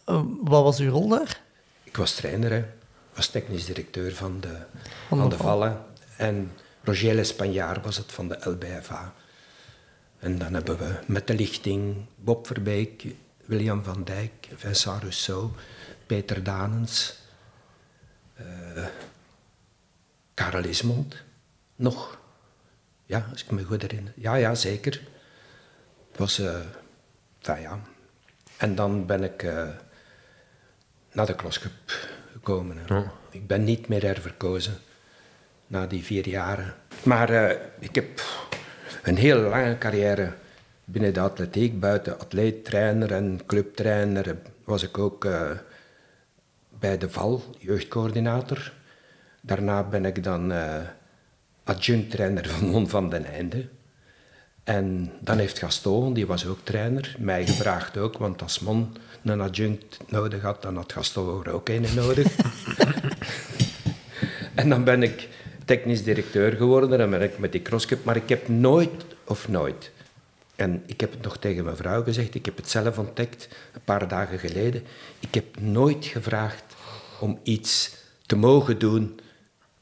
Speaker 8: Eh, wat was uw rol daar?
Speaker 9: Ik was trainer, hè. Ik was technisch directeur van de,
Speaker 8: Van
Speaker 9: van
Speaker 8: de
Speaker 9: de
Speaker 8: Val.
Speaker 9: Vallen. En Roger Lespagnard was het van de LBFA. En dan hebben we met de lichting Bob Verbeek, William van Dijk, Vincent Rousseau, Peter Danens, eh Karel Ismond, nog. Ja, als ik me goed herinner. Ja, ja, zeker. Het was, eh enfin, ja. En dan ben ik eh, naar de crosscup gekomen. Ik ben niet meer herverkozen na die vier jaren. Maar ik heb een heel lange carrière binnen de atletiek. Buiten atleet, trainer en clubtrainer was ik ook eh, bij de VAL, jeugdcoördinator. Daarna ben ik dan eh adjunct-trainer van Mon van den Einde. En dan heeft Gaston, die was ook trainer, mij gevraagd ook, want als Mon een adjunct nodig had, dan had Gaston er ook een nodig. en dan ben ik technisch directeur geworden en ben ik met die crosscup, maar ik heb nooit, of nooit, en ik heb het nog tegen mijn vrouw gezegd, ik heb het zelf ontdekt een paar dagen geleden, ik heb nooit gevraagd om iets te mogen doen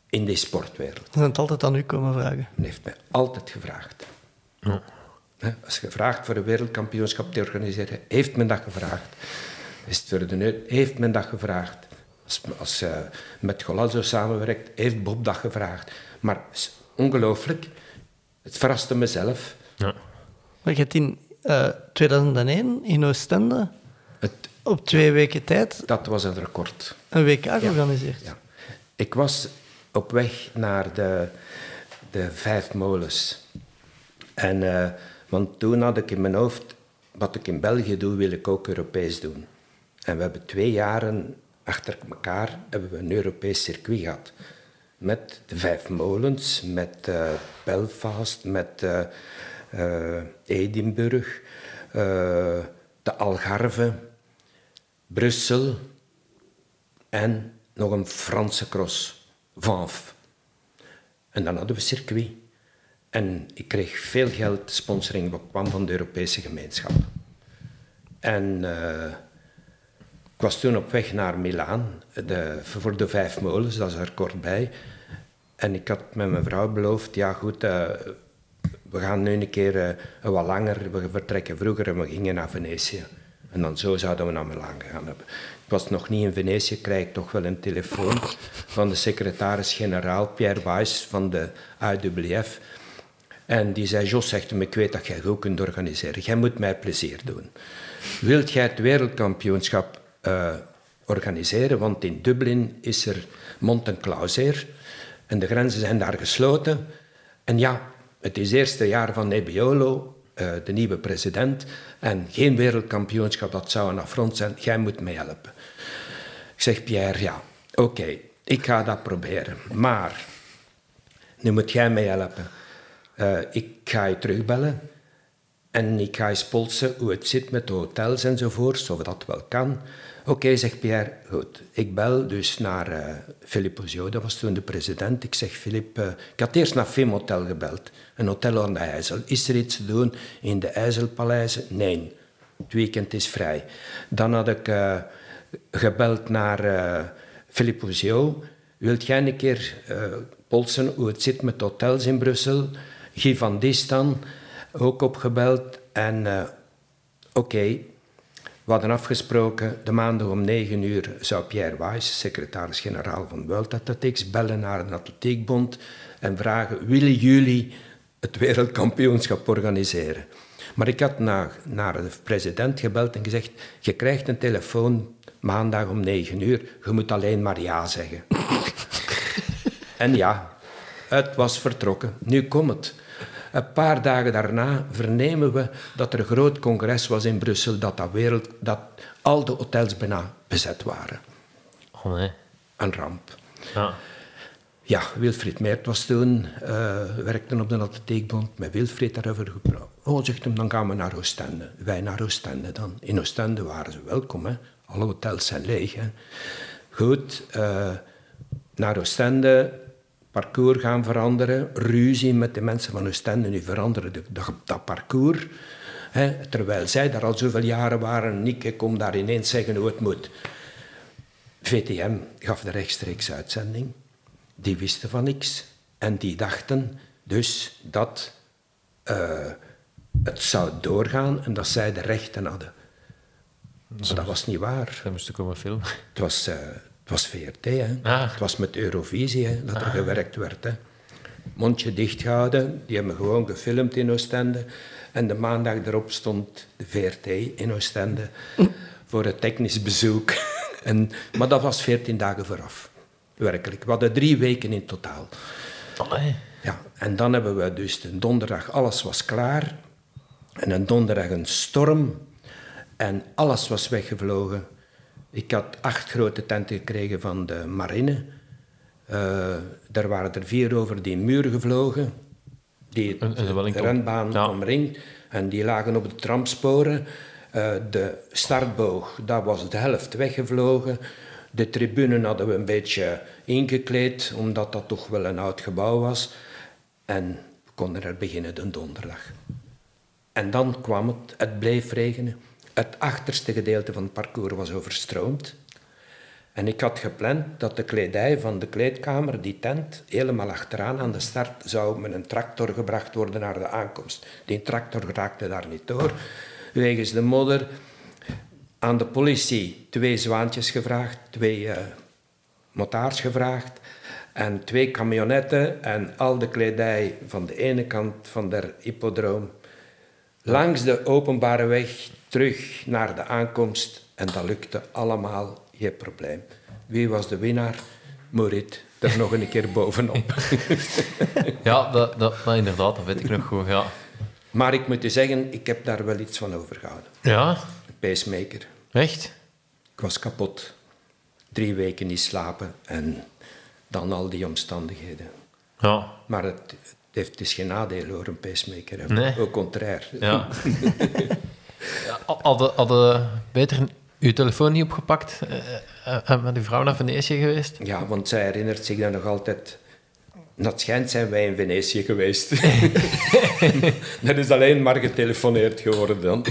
Speaker 9: in die sportwereld.
Speaker 8: Ze zijn het altijd aan u komen vragen.
Speaker 9: Men heeft mij altijd gevraagd. Hè, Als je vraagt voor een wereldkampioenschap te organiseren, heeft men dat gevraagd. Is het voor de neut, heeft men dat gevraagd. Als, als je met Golazzo samenwerkt, heeft Bob dat gevraagd. Maar ongelooflijk, het verraste mezelf.
Speaker 10: Ja.
Speaker 8: Maar je hebt in, eh, 2001 in Oostende
Speaker 9: Het,
Speaker 8: op twee weken tijd
Speaker 9: dat was een record.
Speaker 8: een WK georganiseerd.
Speaker 9: Ja. Ik was op weg naar de, de Vijf Molens. En, eh, want toen had ik in mijn hoofd, wat ik in België doe, wil ik ook Europees doen. En we hebben twee jaren achter elkaar hebben we een Europees circuit gehad. Met de Vijf Molens, met eh, Belfast, met eh, eh, Edinburgh, de Algarve, Brussel en nog een Franse cross, Vanf. En dan hadden we circuit. En ik kreeg veel geld, sponsoring, wat kwam van de Europese gemeenschap. En ik was toen op weg naar Milaan de, voor de Vijf Molens, dat is er kort bij. En ik had met mijn vrouw beloofd, ja goed, eh, we gaan nu een keer eh, wat langer, we vertrekken vroeger en we gingen naar Venetië. En dan zo zouden we naar Milaan gegaan hebben. Ik was nog niet in Venetië, krijg ik toch wel een telefoon van de secretaris-generaal Pierre Weiss van de AWF. En die zei, Jos zegt hem, ik weet dat jij goed kunt organiseren. Jij moet mij plezier doen. Wilt jij het wereldkampioenschap eh, organiseren? Want in Dublin is er Montenclauseer en de grenzen zijn daar gesloten. En ja, het is het eerste jaar van Nebbiolo, eh, de nieuwe president, en geen wereldkampioenschap, dat zou een affront zijn. Jij moet mij helpen. Ik zeg, Pierre, ja, oké, ik ga dat proberen. Maar, nu moet jij mij helpen. Eh, ik ga je terugbellen en ik ga eens polsen hoe het zit met de hotels enzovoort, of dat wel kan. Oké, zegt Pierre, goed. Ik bel dus naar eh Philippe dat was toen de president. Ik zeg, Philippe, eh, ik had eerst naar Fim Hotel gebeld, een hotel aan de IJssel. Is er iets te doen in de IJsselpaleizen? Nee, het weekend is vrij. Dan had ik eh, gebeld naar eh Philippe. Wilt jij een keer polsen hoe het zit met hotels in Brussel? Guy van Distan, ook opgebeld. En oké, we hadden afgesproken, de maandag om 9 uur zou Pierre Weiss, secretaris-generaal van World Athletics, bellen naar een atletiekbond en vragen, willen jullie het wereldkampioenschap organiseren? Maar ik had naar, naar de president gebeld en gezegd, je krijgt een telefoon maandag om 9 uur, je moet alleen maar ja zeggen. en ja, het was vertrokken. Nu komt het. Een paar dagen daarna vernemen we dat er een groot congres was in Brussel, dat, dat, wereld, dat al de hotels bijna bezet waren.
Speaker 10: Oh nee.
Speaker 9: Een ramp.
Speaker 10: Ja.
Speaker 9: Ja, Wilfried Meert was toen, eh werkte op de atletiekbond, met Wilfried daarover gepraat. Oh, zegt hem, dan gaan we naar Oostende. Wij naar Oostende dan. In Oostende waren ze welkom, hè. Alle hotels zijn leeg, hè. Goed, eh, naar Oostende, parcours gaan veranderen, ruzie met de mensen van Oostende, nu veranderen de, dat, dat parcours. Hè, terwijl zij daar al zoveel jaren waren en ik kom daar ineens zeggen hoe het moet. VTM gaf de rechtstreeks uitzending. Die wisten van niks. En die dachten dus dat eh, het zou doorgaan en dat zij de rechten hadden. Maar dat was niet waar.
Speaker 10: Dat moest komen filmen.
Speaker 9: Het was, eh, was VRT, hè.
Speaker 10: Ah.
Speaker 9: Het was met Eurovisie hè, dat er gewerkt werd. Hè. Mondje dichtgehouden, die hebben gewoon gefilmd in Oostende. En de maandag erop stond de VRT in Oostende voor het technisch bezoek. en, maar dat was veertien dagen vooraf, werkelijk. We hadden drie weken in totaal.
Speaker 10: Allee.
Speaker 9: Ja, en dan hebben we dus de donderdag, alles was klaar. En een donderdag een storm. En alles was weggevlogen. Ik had acht grote tenten gekregen van de marine. Eh er waren er vier over die muur gevlogen. Die
Speaker 10: de
Speaker 9: renbaan
Speaker 10: Ja.
Speaker 9: omringd. En die lagen op de tramsporen. Eh, de startboog, daar was de helft weggevlogen. De tribune hadden we een beetje ingekleed, omdat dat toch wel een oud gebouw was. En we konden er beginnen de donderdag. En dan kwam het, het bleef regenen. Het achterste gedeelte van het parcours was overstroomd. En ik had gepland dat de kledij van de kleedkamer, die tent, helemaal achteraan aan de start zou met een tractor gebracht worden naar de aankomst. Die tractor raakte daar niet door, wegens de modder. Aan de politie twee zwaantjes gevraagd, twee eh motards gevraagd en twee camionetten en al de kledij van de ene kant van de hippodroom Langs de openbare weg terug naar de aankomst. En dat lukte allemaal, geen probleem. Wie was de winnaar? Morit, er nog een keer bovenop.
Speaker 10: Ja, dat, dat, inderdaad, dat weet ik nog goed. Ja,
Speaker 9: Maar ik moet je zeggen, ik heb daar wel iets van overgehouden.
Speaker 10: ja
Speaker 9: Een pacemaker.
Speaker 10: echt?
Speaker 9: Ik was kapot. Drie weken niet slapen en dan al die omstandigheden.
Speaker 10: Ja,
Speaker 9: Maar het, heeft, het is geen nadeel hoor, een pacemaker. hè.
Speaker 10: Nee.
Speaker 9: Au contraire.
Speaker 10: ja. hadden, hadden beter uw telefoon niet opgepakt eh, eh, en met uw vrouw naar Venetië geweest?
Speaker 9: Ja, want zij herinnert zich dan nog altijd. Dat schijnt zijn wij in Venetië geweest. dat is alleen maar getelefoneerd geworden dan.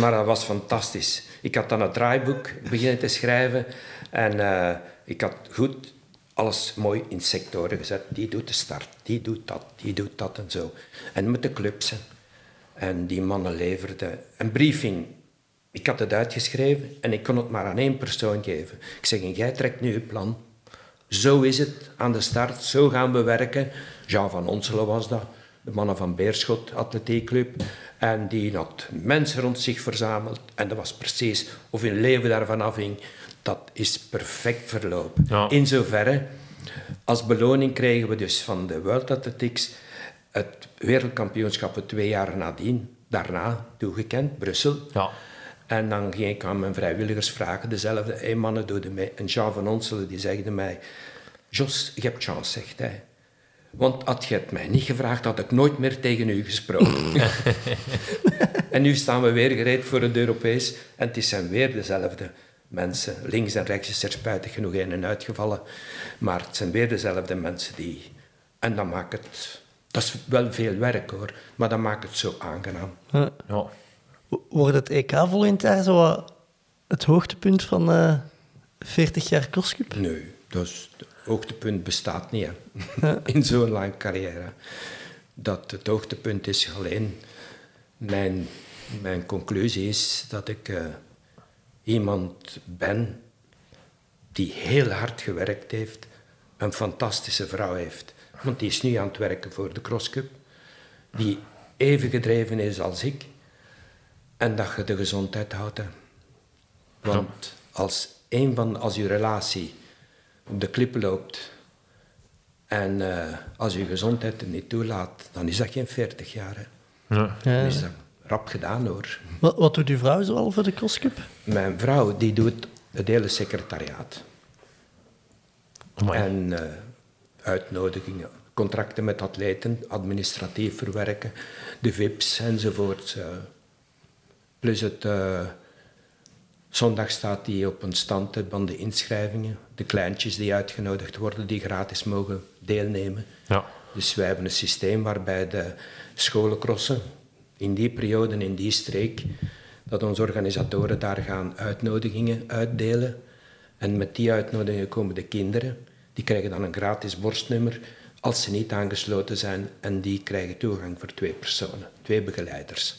Speaker 9: maar dat was fantastisch. Ik had dan het draaiboek beginnen te schrijven. En eh, ik had goed alles mooi in sectoren gezet. Die doet de start, die doet dat, die doet dat en zo. En met de clubs. En die mannen leverden een briefing. Ik had het uitgeschreven en ik kon het maar aan één persoon geven. Ik zeg, jij trekt nu je plan. Zo is het aan de start, zo gaan we werken. Jean van Onselen was dat, de mannen van Beerschot Atletiekclub. En die had mensen rond zich verzameld. En dat was precies, of hun leven daarvan afhing, dat is perfect verlopen.
Speaker 10: Ja.
Speaker 9: In zoverre, als beloning kregen we dus van de World Athletics het wereldkampioenschap twee jaar nadien, daarna toegekend, Brussel.
Speaker 10: Ja.
Speaker 9: En dan ging ik aan mijn vrijwilligers vragen, dezelfde, hé mannen, doe er mee. En Jean van Onselen die zegde mij, Jos, je hebt chance, zegt hij. Want had je het mij niet gevraagd, had ik nooit meer tegen u gesproken. en nu staan we weer gereed voor het Europees. En het zijn weer dezelfde mensen. Links en rechts is er spijtig genoeg een en uitgevallen. Maar het zijn weer dezelfde mensen die... En dan maakt het... Dat is wel veel werk hoor, maar dat maakt het zo aangenaam.
Speaker 8: Ja.
Speaker 10: ja.
Speaker 8: Wordt het EK volgend jaar zo het hoogtepunt van eh 40 jaar crosscup?
Speaker 9: Nee, dus het hoogtepunt bestaat niet hè. in zo'n lange carrière. Dat het hoogtepunt is alleen. Mijn, mijn conclusie is dat ik eh, iemand ben die heel hard gewerkt heeft, een fantastische vrouw heeft. Want die is nu aan het werken voor de crosscup, die even gedreven is als ik. En dat je de gezondheid houdt. Want als een van, als je relatie op de klippen loopt en eh, als je gezondheid het niet toelaat, dan is dat geen 40 jaar. Hè.
Speaker 10: Ja.
Speaker 9: Dan is dat rap gedaan hoor.
Speaker 8: Wat, wat doet uw vrouw zoal voor de crosscup?
Speaker 9: Mijn vrouw die doet het hele secretariaat.
Speaker 10: Amai.
Speaker 9: En eh, uitnodigingen, contracten met atleten, administratief verwerken, de VIP's enzovoort. eh. plus het... eh, zondag staat die op een stand van de inschrijvingen. De kleintjes die uitgenodigd worden, die gratis mogen deelnemen.
Speaker 10: Ja.
Speaker 9: Dus wij hebben een systeem waarbij de scholencrossen in die periode, in die streek, dat onze organisatoren daar gaan uitnodigingen uitdelen. En met die uitnodigingen komen de kinderen. Die krijgen dan een gratis borstnummer als ze niet aangesloten zijn. En die krijgen toegang voor twee personen, twee begeleiders.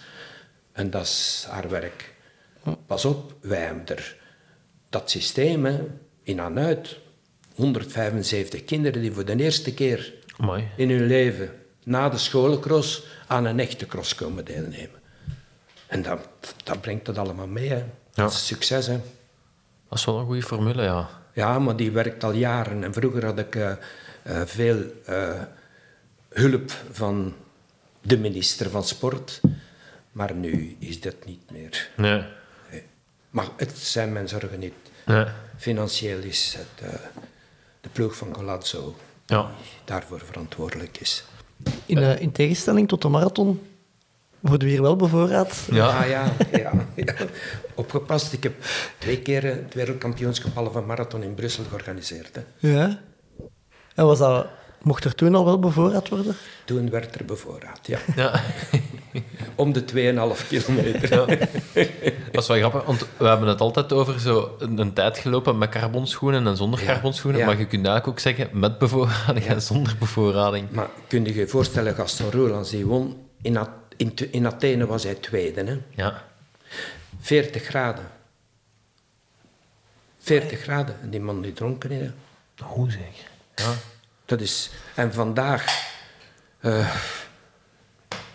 Speaker 9: En dat is haar werk. Pas op, wij hebben er dat systeem hè, in aan uit. 175 kinderen die voor de eerste keer
Speaker 10: Amai.
Speaker 9: in hun leven na de scholencross aan een echte cross komen deelnemen. En dat, dat brengt dat allemaal mee. Hè. Dat is succes. Hè.
Speaker 10: Dat is wel een goede formule, ja.
Speaker 9: Ja, maar die werkt al jaren. En vroeger had ik eh, eh, veel eh, hulp van de minister van Sport. Maar nu is dat niet meer.
Speaker 10: Nee.
Speaker 9: Nee. Maar het zijn mijn zorgen niet.
Speaker 10: Nee.
Speaker 9: Financieel is het eh, de ploeg van Golazzo
Speaker 10: Ja.
Speaker 9: die daarvoor verantwoordelijk is.
Speaker 8: In, eh, in tegenstelling tot de marathon worden we hier wel bevoorraad.
Speaker 10: Ja.
Speaker 9: Ah ja, ja, ja. Opgepast. Ik heb twee keer eh, het wereldkampioenschap halve marathon in Brussel georganiseerd. Hè.
Speaker 8: Ja. En was dat, mocht er toen al wel bevoorraad worden?
Speaker 9: Toen werd er bevoorraad, ja.
Speaker 10: Ja.
Speaker 9: Om de 2,5 kilometer.
Speaker 10: Dat is wel grappig, want we hebben het altijd over zo een, een tijd gelopen met carbonschoenen en zonder carbonschoenen.
Speaker 9: ja.
Speaker 10: Maar je kunt eigenlijk ook zeggen met bevoorrading en zonder bevoorrading.
Speaker 9: Maar kun je je voorstellen, Gaston Roelands, die won... In, A- in, in Athene was hij tweede, hè.
Speaker 10: Ja.
Speaker 9: 40 graden. 40 graden. En die man die dronken is.
Speaker 10: Hoe zeg? Ja.
Speaker 9: Dat is... En vandaag... eh,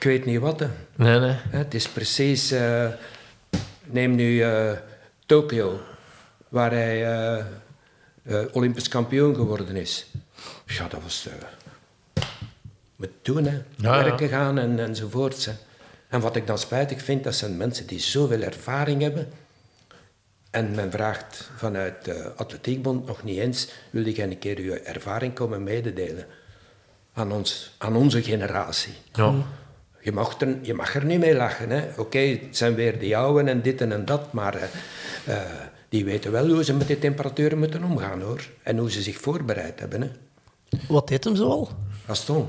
Speaker 9: ik weet niet wat. Hè.
Speaker 10: Nee, nee.
Speaker 9: Het is precies... eh, neem nu eh, Tokio, waar hij eh, Olympisch kampioen geworden is. Ja, dat was... moet doen, hè.
Speaker 10: Ja, ja.
Speaker 9: Werken gaan en, enzovoorts. Hè. En wat ik dan spijtig vind, dat zijn mensen die zoveel ervaring hebben. En men vraagt vanuit de Atletiekbond nog niet eens... wil jij een keer je ervaring komen mededelen? Aan, ons, aan onze generatie.
Speaker 10: Ja.
Speaker 9: Je mag er, je mag er niet mee lachen. hè. Oké, het zijn weer die oude en dit en dat, maar eh, eh, die weten wel hoe ze met die temperaturen moeten omgaan, hoor. En hoe ze zich voorbereid hebben. Hè.
Speaker 8: Wat deed hem zoal?
Speaker 9: Gaston,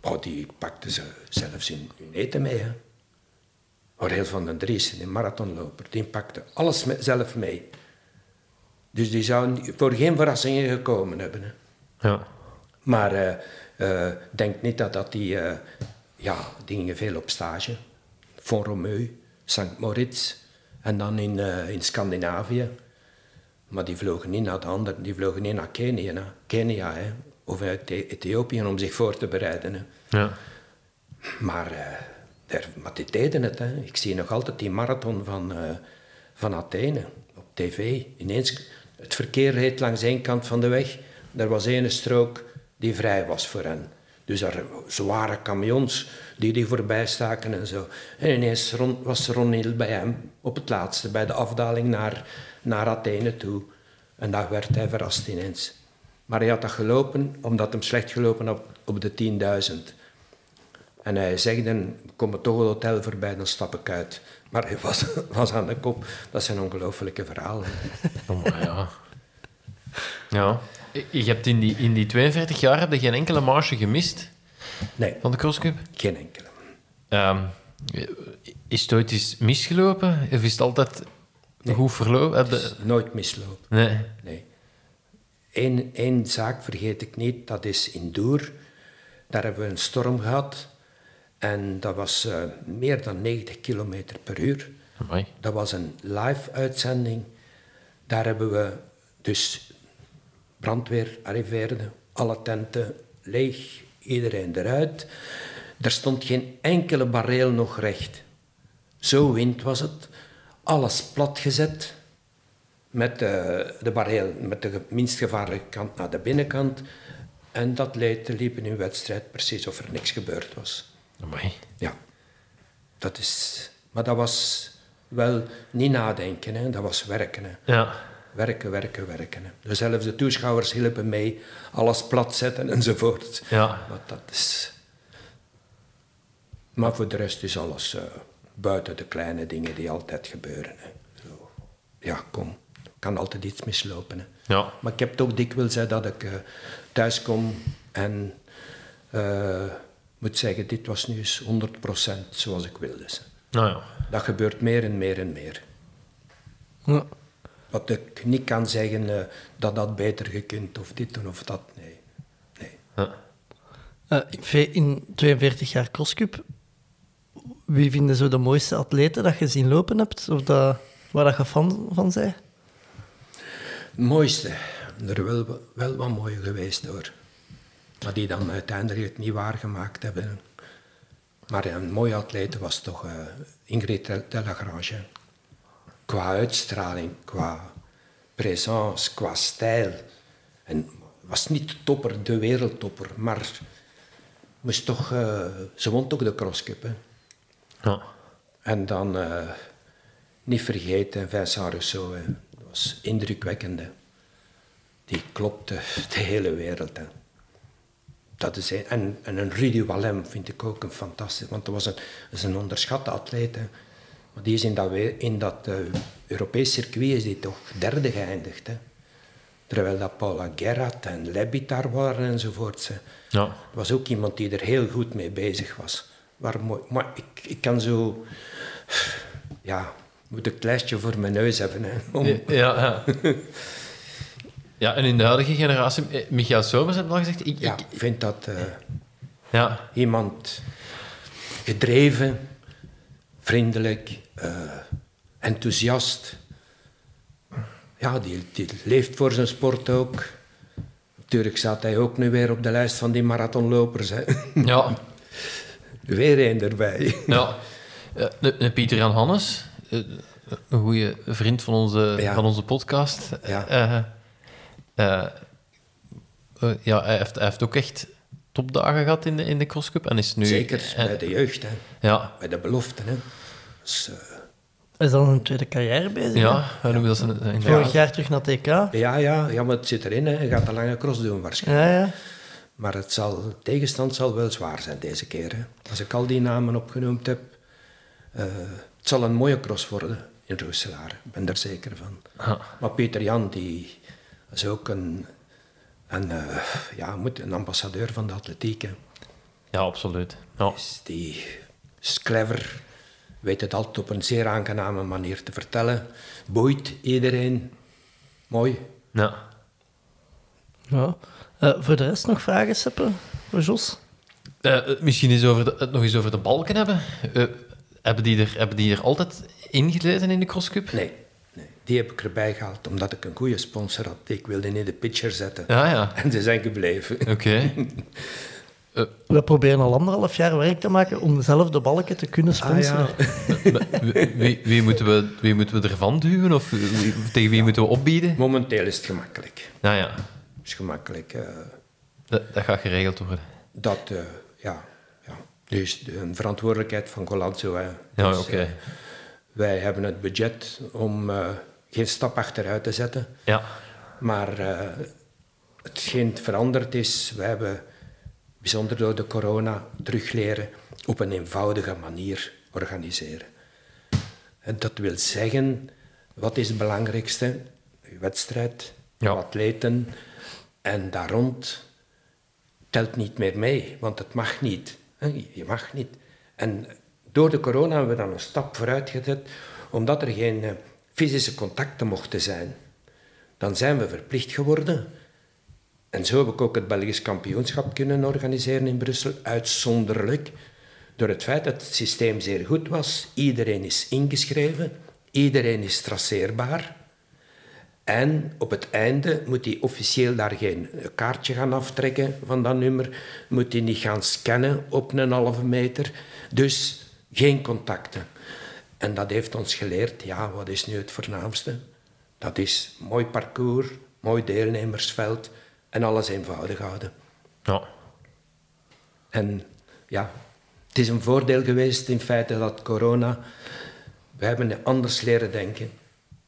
Speaker 9: oh, die pakte ze zelfs in hun eten mee. Hè. Aureel van den Dries, die marathonloper, die pakte alles zelf mee. Dus die zou voor geen verrassingen gekomen hebben. Hè.
Speaker 10: Ja.
Speaker 9: Maar eh, eh, denk niet dat, dat die... ja, die gingen veel op stage. Romeu, St. Moritz en dan in, eh, in Scandinavië. Maar die vlogen niet naar de andere, die vlogen niet naar Kenia, hè. Kenia hè. of uit Ethiopië om zich voor te bereiden. Hè.
Speaker 10: Ja.
Speaker 9: Maar, eh, daar, maar die deden het. Hè. Ik zie nog altijd die marathon van, eh, van Athene op tv. Ineens, het verkeer reed langs één kant van de weg. Er was één strook die vrij was voor hen. Dus er zware camions die die voorbij staken en zo. En ineens was Ron bij hem op het laatste, bij de afdaling naar, naar Athene toe. En daar werd hij verrast ineens. Maar hij had dat gelopen omdat hem slecht gelopen op, op de 10.000. En hij zegde, we komen toch het hotel voorbij, dan stap ik uit. Maar hij was, was aan de kop. Dat zijn ongelooflijke verhalen.
Speaker 10: Oh, ja. Ja. Je hebt in die, in die 42 jaar heb je geen enkele marge gemist
Speaker 9: Nee,
Speaker 10: van de crosscup.
Speaker 9: geen enkele.
Speaker 10: Ehm, is het ooit eens misgelopen? Of is het altijd goed verlopen? Je-
Speaker 9: Nooit mislopen.
Speaker 10: Nee.
Speaker 9: Nee. Eén, één zaak vergeet ik niet, dat is in Doer. Daar hebben we een storm gehad. En dat was eh, meer dan 90 kilometer per uur.
Speaker 10: Amai.
Speaker 9: Dat was een live uitzending. Daar hebben we dus brandweer arriveerde, alle tenten leeg, iedereen eruit. Er stond geen enkele bareel nog recht. Zo wind was het. Alles platgezet. Met de, de bareel met de minst gevaarlijke kant naar de binnenkant. En dat leed, liep in een wedstrijd precies of er niks gebeurd was.
Speaker 10: Amai.
Speaker 9: Ja, dat is... Maar dat was wel niet nadenken, hè. dat was werken. Hè.
Speaker 10: Ja.
Speaker 9: Werken, werken, werken. Hè. Dus zelfs de toeschouwers hielpen mee, alles plat zetten enzovoort.
Speaker 10: Ja.
Speaker 9: Maar dat is... Maar voor de rest is alles eh, buiten de kleine dingen die altijd gebeuren. Hè. Zo. Ja, kom. Kan altijd iets mislopen. Hè.
Speaker 10: Ja.
Speaker 9: Maar ik heb toch dikwijls hè, dat ik eh, thuis kom en eh, moet zeggen, dit was nu eens 100% zoals ik wilde.
Speaker 10: Nou ja.
Speaker 9: Dat gebeurt meer en meer en meer.
Speaker 8: Ja.
Speaker 9: Wat ik niet kan zeggen eh, dat dat beter gekund of dit doen of dat, nee. nee.
Speaker 8: Eh, in ve- in 42 jaar crosscup, wie vinden zo de mooiste atleten dat je zien lopen hebt? Of dat, waar dat je fan van zij?
Speaker 9: Het mooiste, er wel, wel wat mooie geweest hoor. Maar die dan uiteindelijk het niet waargemaakt hebben. Maar een mooie atleet was toch eh, Ingrid Del- Delagrange. Qua uitstraling, qua présence, qua stijl. En was niet de topper, de wereldtopper, maar moest toch, eh, ze won toch de crosscup. Hè.
Speaker 10: Ja.
Speaker 9: En dan eh, niet vergeten, Vincent Rousseau, hè. dat was indrukwekkend. hè. Die klopte de hele wereld. Hè. Dat is een, en, en een Rudy Wallem vind ik ook een fantastisch, want dat was een, dat is een onderschatte atleet. Hè. Maar die is in dat, in dat eh, Europees circuit is die toch derde geëindigd. Hè. Terwijl dat Paula Gerrard en Lebit daar waren enzovoort. Hè.
Speaker 10: Ja.
Speaker 9: Er was ook iemand die er heel goed mee bezig was. Mooi, maar ik, ik kan zo... Ja, moet een lijstje voor mijn neus hebben. Hè, om,
Speaker 10: Ja, ja. Ja, en in de huidige generatie, eh, Michael Somers heeft al gezegd, ik,
Speaker 9: ja,
Speaker 10: ik,
Speaker 9: ik vind dat eh,
Speaker 10: ja,
Speaker 9: iemand gedreven, vriendelijk, eh, enthousiast. Ja, die, die leeft voor zijn sport ook. Natuurlijk staat hij ook nu weer op de lijst van die marathonlopers. Hè.
Speaker 10: ja,
Speaker 9: Weer een erbij.
Speaker 10: Ja. Eh, de- de Pieter Jan Hannes, eh, een goede vriend van onze,
Speaker 9: Ja.
Speaker 10: van onze podcast.
Speaker 9: Ja.
Speaker 10: Ja, hij heeft, hij heeft ook echt topdagen gehad in de, in de crosscup. En is nu...
Speaker 9: Zeker,
Speaker 10: eh,
Speaker 9: bij de jeugd, hè.
Speaker 10: ja,
Speaker 9: bij de beloften. Hè. Dus, eh,
Speaker 8: Is dan een tweede carrière bezig?
Speaker 10: ja, zijn-
Speaker 8: Vorig jaar terug naar TK. Ja,
Speaker 9: ja, ja, ja, maar het zit erin. Hè. Je gaat een lange cross doen waarschijnlijk.
Speaker 8: ja.
Speaker 9: Maar het zal, de tegenstand zal wel zwaar zijn deze keer. Hè. Als ik al die namen opgenoemd heb, eh, het zal een mooie cross worden in Roeselaar. Ik ben daar zeker van. Maar Peter Jan, die is ook een, een, eh, ja, moet een ambassadeur van de atletiek. Hè.
Speaker 10: Ja, absoluut. Ja.
Speaker 9: Dus die is clever, weet het altijd op een zeer aangename manier te vertellen. Boeit iedereen. Mooi.
Speaker 10: Ja.
Speaker 8: ja. Eh, voor de rest nog vragen, Seppe? Voor Jos?
Speaker 10: Eh, misschien eens over de, het nog eens over de balken hebben. Eh, hebben, die er, hebben die er altijd ingelezen in de crosscup?
Speaker 9: Nee, die heb ik erbij gehaald omdat ik een goede sponsor had. Ik wilde niet de pitcher zetten.
Speaker 10: Ja, ja.
Speaker 9: En ze zijn gebleven.
Speaker 10: Oké.
Speaker 8: We proberen al anderhalf jaar werk te maken om zelf de balken te kunnen
Speaker 9: Ah,
Speaker 8: sponsoren.
Speaker 10: wie, wie, moeten we, wie moeten we ervan duwen? Of wie- tegen wie moeten we opbieden?
Speaker 9: Momenteel is het gemakkelijk.
Speaker 10: Nou ja,
Speaker 9: Het is gemakkelijk. eh,
Speaker 10: dat, dat gaat geregeld worden.
Speaker 9: dat, eh, ja, ja. Dus de- een verantwoordelijkheid van Golazzo. Hè.
Speaker 10: Ja,
Speaker 9: Dus,
Speaker 10: oké.
Speaker 9: eh, wij hebben het budget om eh, geen stap achteruit te zetten.
Speaker 10: Ja.
Speaker 9: Maar eh, hetgeen veranderd is, we hebben, bijzonder door de corona, terug leren op een eenvoudige manier organiseren. En dat wil zeggen, wat is het belangrijkste? Je wedstrijd,
Speaker 10: Ja.
Speaker 9: atleten en daar rond telt niet meer mee, want het mag niet. Je mag niet. En door de corona hebben we dan een stap vooruit gezet, omdat er geen eh, fysische contacten mochten zijn. Dan zijn we verplicht geworden. En zo heb ik ook het Belgisch kampioenschap kunnen organiseren in Brussel, uitzonderlijk. Door het feit dat het systeem zeer goed was. Iedereen is ingeschreven, iedereen is traceerbaar. En op het einde moet hij officieel daar geen kaartje gaan aftrekken van dat nummer. Moet hij niet gaan scannen op een halve meter. Dus geen contacten. En dat heeft ons geleerd, ja, wat is nu het voornaamste? Dat is mooi parcours, mooi deelnemersveld en alles eenvoudig houden.
Speaker 10: Ja.
Speaker 9: En ja, het is een voordeel geweest in feite dat corona... We hebben anders leren denken.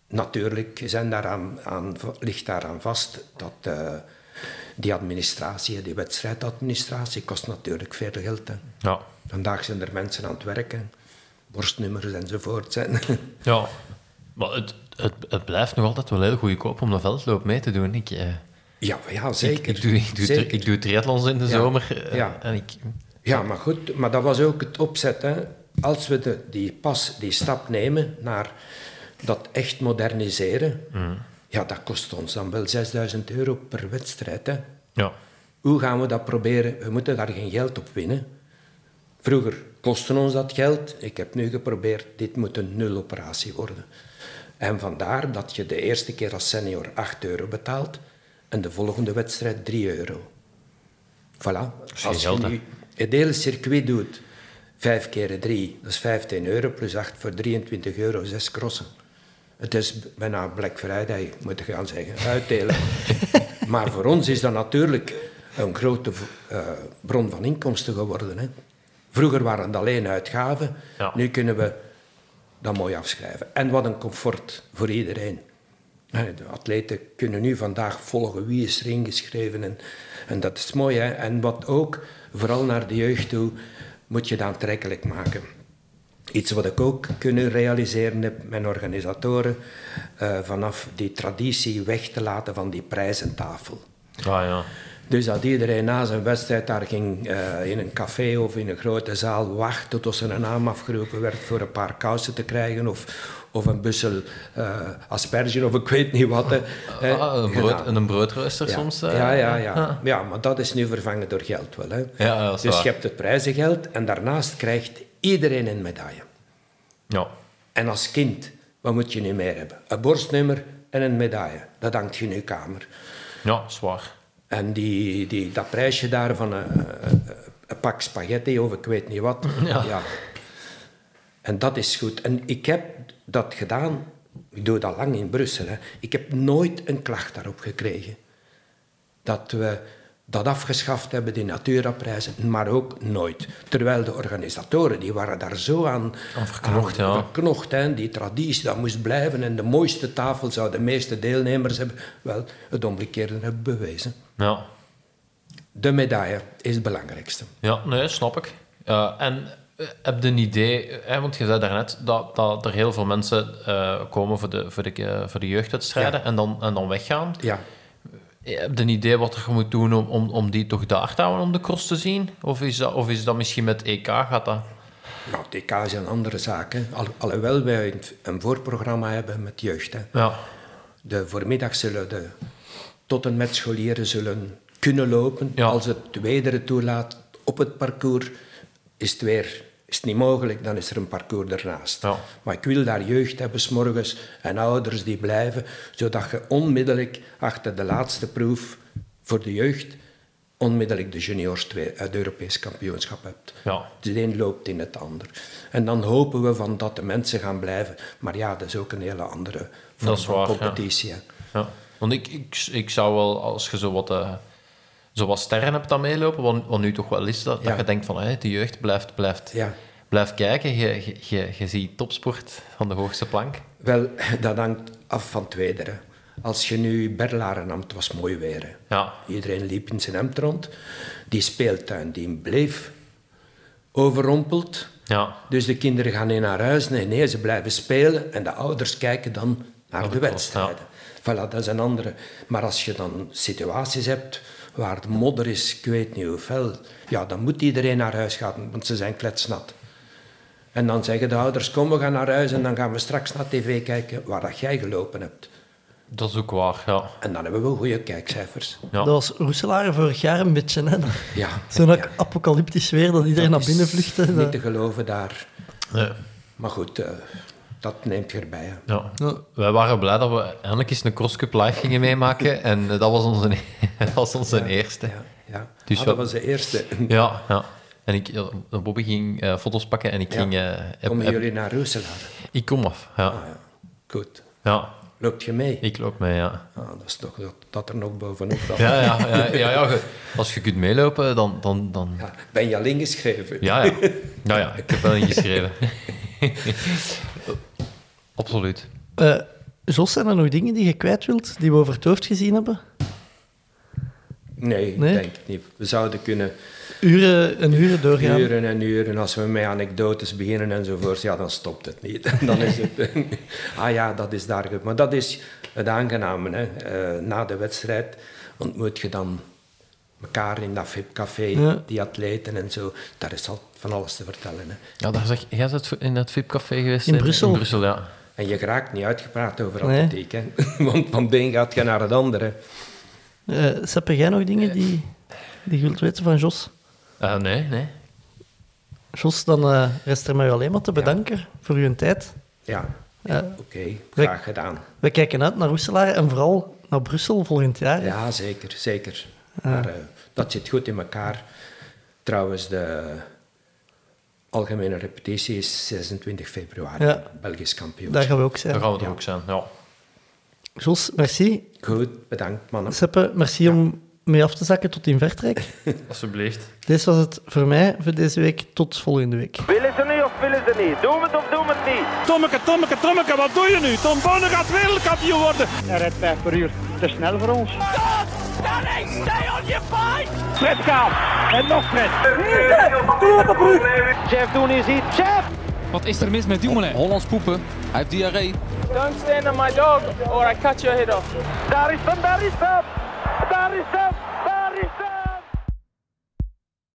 Speaker 9: Natuurlijk zijn daaraan, aan, ligt daaraan vast dat eh, die administratie, die wedstrijdadministratie, kost natuurlijk veel geld. Hè.
Speaker 10: Ja.
Speaker 9: Vandaag zijn er mensen aan het werken, borstnummers enzovoort. Zijn.
Speaker 10: Ja. Maar het, het, het blijft nog altijd wel heel goedkoop om een veldloop mee te doen. Ik, eh,
Speaker 9: Ja, ja zeker.
Speaker 10: ik, doe, ik, doe,
Speaker 9: zeker.
Speaker 10: ik doe triathlons in de
Speaker 9: Ja.
Speaker 10: zomer. eh,
Speaker 9: Ja.
Speaker 10: En ik,
Speaker 9: Ja, maar goed, maar dat was ook het opzet. Hè. Als we de, die pas, die stap nemen naar dat echt moderniseren, ja, dat kost ons dan wel 6000 euro per wedstrijd. Hè.
Speaker 10: ja.
Speaker 9: Hoe gaan we dat proberen? We moeten daar geen geld op winnen. Vroeger kostte ons dat geld. Ik heb nu geprobeerd, dit moet een nul-operatie worden. En vandaar dat je de eerste keer als senior 8 euro betaalt en de volgende wedstrijd 3 euro. Voilà. Als je nu het hele circuit doet, 5 keer 3, dat is 15 euro, plus 8 voor 23 euro, 6 crossen. Het is bijna Black Friday, moet ik gaan zeggen, uitdelen. maar voor ons is dat natuurlijk een grote eh, bron van inkomsten geworden. Hè. Vroeger waren het alleen uitgaven,
Speaker 10: Ja.
Speaker 9: nu kunnen we dat mooi afschrijven. En wat een comfort voor iedereen. De atleten kunnen nu vandaag volgen wie is er ingeschreven. En, en dat is mooi. Hè? En wat ook, vooral naar de jeugd toe, moet je dat aantrekkelijk maken. Iets wat ik ook kunnen realiseren heb met organisatoren, eh, vanaf die traditie weg te laten van die prijzentafel.
Speaker 10: Ah, ja.
Speaker 9: Dus dat iedereen na zijn wedstrijd daar ging eh, in een café of in een grote zaal wachten tot zijn naam afgeroepen werd voor een paar kousen te krijgen of, of een bussel eh asperge of ik weet niet wat. hè.
Speaker 10: Ah, een, brood, een broodrooster
Speaker 9: Ja.
Speaker 10: soms. eh,
Speaker 9: ja, ja, ja.
Speaker 10: ah.
Speaker 9: ja, maar dat is nu vervangen door geld wel. Hè.
Speaker 10: Ja, dat is
Speaker 9: dus
Speaker 10: waar.
Speaker 9: je hebt het prijzengeld en daarnaast krijgt iedereen een medaille.
Speaker 10: Ja.
Speaker 9: En als kind, wat moet je nu meer hebben? Een borstnummer en een medaille. Dat hangt je in je kamer.
Speaker 10: ja, zwaar.
Speaker 9: En die, die, dat prijsje daar van een, een pak spaghetti of ik weet niet wat. Ja. En dat is goed. En ik heb dat gedaan, ik doe dat lang in Brussel. Hè. Ik heb nooit een klacht daarop gekregen. Dat we dat afgeschaft hebben, die Natura-prijzen, maar ook nooit. Terwijl de organisatoren, die waren daar zo aan,
Speaker 10: Aan verknocht, ja.
Speaker 9: verknocht, hè. Die traditie, dat moest blijven. En de mooiste tafel zou de meeste deelnemers hebben. Wel, het omgekeerde hebben bewezen.
Speaker 10: Ja.
Speaker 9: De medaille is het belangrijkste.
Speaker 10: Ja, nee, snap ik. Eh, en eh, heb je een idee, eh, want je zei daarnet dat, dat er heel veel mensen eh, komen voor de, voor de, eh, voor de jeugdwedstrijden
Speaker 9: Ja.
Speaker 10: en, dan, en dan weggaan.
Speaker 9: Ja.
Speaker 10: Heb je een idee wat er moet doen om, om, om die toch daar te houden om de cross te zien? Of is dat, of is dat misschien met EK? Gaat dat...
Speaker 9: Nou, TK is een andere zaak. Hè. Al, alhoewel wij een- een voorprogramma hebben met jeugd. Hè.
Speaker 10: Ja,
Speaker 9: De voormiddag zullen de tot en met scholieren zullen kunnen lopen.
Speaker 10: Ja.
Speaker 9: Als het weer het toelaat op het parcours, is het weer is het niet mogelijk, dan is er een parcours ernaast.
Speaker 10: Ja.
Speaker 9: Maar ik wil daar jeugd hebben, s morgens en ouders die blijven, zodat je onmiddellijk achter de laatste proef voor de jeugd onmiddellijk de juniors twee, het Europees kampioenschap hebt.
Speaker 10: Ja.
Speaker 9: De een loopt in het ander. En dan hopen we van dat de mensen gaan blijven. Maar ja, dat is ook een hele andere vorm van
Speaker 10: ja.
Speaker 9: competitie.
Speaker 10: ja. Want ik, ik, ik zou wel, als je zo wat, eh, zo wat sterren hebt dan meelopen, wat, wat nu toch wel is, dat,
Speaker 9: Ja.
Speaker 10: dat je denkt van, hé, de jeugd blijft, blijft,
Speaker 9: Ja.
Speaker 10: blijft kijken. Je, je, je, je ziet topsport van de hoogste plank.
Speaker 9: Wel, dat hangt af van hè. Als je nu Berlaren nam, het was mooi weer. hè.
Speaker 10: Ja,
Speaker 9: Iedereen liep in zijn hemd rond. Die speeltuin die bleef overrompeld.
Speaker 10: ja,
Speaker 9: Dus de kinderen gaan niet naar huis. Nee, nee, ze blijven spelen. En de ouders kijken dan naar
Speaker 10: de
Speaker 9: wedstrijden. Voilà, dat is een andere. Maar als je dan situaties hebt waar de modder is, ik weet niet hoe fel, ja, dan moet iedereen naar huis gaan, want ze zijn kletsnat. En dan zeggen de ouders, kom, we gaan naar huis en dan gaan we straks naar tv kijken waar dat jij gelopen hebt.
Speaker 10: dat is ook waar, ja.
Speaker 9: En dan hebben we goede kijkcijfers.
Speaker 10: Ja.
Speaker 8: Dat was Roeselaar vorig jaar een beetje. hè.
Speaker 9: Ja,
Speaker 8: Zo'n
Speaker 9: ja.
Speaker 8: apocalyptisch weer dat iedereen
Speaker 9: Dat
Speaker 8: naar binnen vluchtte.
Speaker 9: Niet te geloven daar.
Speaker 10: Nee.
Speaker 9: Maar goed, eh, dat neemt je erbij. hè.
Speaker 10: Ja.
Speaker 8: Ja.
Speaker 10: Wij waren blij dat we eindelijk eens een crosscup live gingen meemaken. En eh, dat was onze, dat was onze eerste.
Speaker 9: Ja, ja.
Speaker 10: Dus
Speaker 9: Ah, dat was de eerste.
Speaker 10: Ja, ja. En ik, Bobby ging eh, foto's pakken en ik
Speaker 9: Ja.
Speaker 10: ging... eh, heb-
Speaker 9: Komen
Speaker 10: heb-
Speaker 9: jullie naar Roeselaar?
Speaker 10: ik kom af, ja.
Speaker 9: Ah, ja. Goed.
Speaker 10: ja.
Speaker 9: Loopt je mee?
Speaker 10: Ik loop mee, ja.
Speaker 9: Ah, dat is toch dat, dat er nog bovenop dan.
Speaker 10: Ja, ja, ja, ja, ja, ge- als je kunt meelopen, dan... dan, dan...
Speaker 9: Ja, ben je al ingeschreven?
Speaker 10: Ja, ja. Ja, ja, ik heb wel ingeschreven. Absoluut.
Speaker 8: Eh, Jos, zijn er nog dingen die je kwijt wilt, die we over het hoofd gezien hebben?
Speaker 9: Nee,
Speaker 8: Nee?
Speaker 9: denk ik niet. We zouden kunnen
Speaker 8: Uren en uren doorgaan.
Speaker 9: uren en uren, als we met anekdotes beginnen enzovoort, ja, dan stopt het niet. Dan is het, ah ja, dat is daar. Maar dat is het aangename. Hè. Eh, na de wedstrijd ontmoet je dan elkaar in dat VIP-café,
Speaker 8: Ja.
Speaker 9: die atleten en zo. Daar is al van alles te vertellen. Hè.
Speaker 10: Ja, daar zeg, jij bent in het VIP-café geweest?
Speaker 8: In Brussel.
Speaker 10: In Brussel, ja.
Speaker 9: En je raakt niet uitgepraat over
Speaker 8: Nee.
Speaker 9: atletiek. Hè. Want van de een gaat je naar het andere.
Speaker 8: Eh Sepp, heb jij nog dingen die, die je wilt weten van Jos?
Speaker 10: Eh, nee, nee.
Speaker 8: Jos, dan eh, rest er mij alleen maar te bedanken voor uw tijd.
Speaker 9: Ja,
Speaker 8: Eh,
Speaker 9: oké, graag gedaan.
Speaker 8: we kijken uit naar Roeselaar en vooral naar Brussel volgend jaar.
Speaker 9: Ja, zeker, zeker. Maar eh, dat zit goed in elkaar. Trouwens, de algemene repetitie is 26 februari.
Speaker 8: Ja.
Speaker 9: Belgisch kampioen.
Speaker 8: Daar gaan we ook zijn.
Speaker 10: Daar gaan we er
Speaker 9: Ja.
Speaker 10: ook zijn, ja.
Speaker 8: Jos, merci.
Speaker 9: Goed, bedankt mannen.
Speaker 8: Seppe, merci om mee af te zakken tot in Vertrek.
Speaker 10: Alsjeblieft.
Speaker 8: Dit was het voor mij voor deze week. Tot volgende week.
Speaker 1: Willen ze nu of willen ze niet? Doen we het of doen we het niet?
Speaker 2: Tommeke, Tommeke, Tommeke, wat doe je nu? Tom Bonne gaat wereldkampioen worden.
Speaker 3: Hij rijdt 5 per uur. Te snel voor ons.
Speaker 4: Danny, stay on your fight!
Speaker 3: Fred Kaap. En nog Fred.
Speaker 1: Jeff doen is iets. Jeff!
Speaker 5: Wat is er mis met Dumoulin?
Speaker 6: Hollands poepen. Hij heeft diarree.
Speaker 7: Don't stand on my dog or I cut your head off.
Speaker 1: Daar is hem, daar is hem! Daar is hem!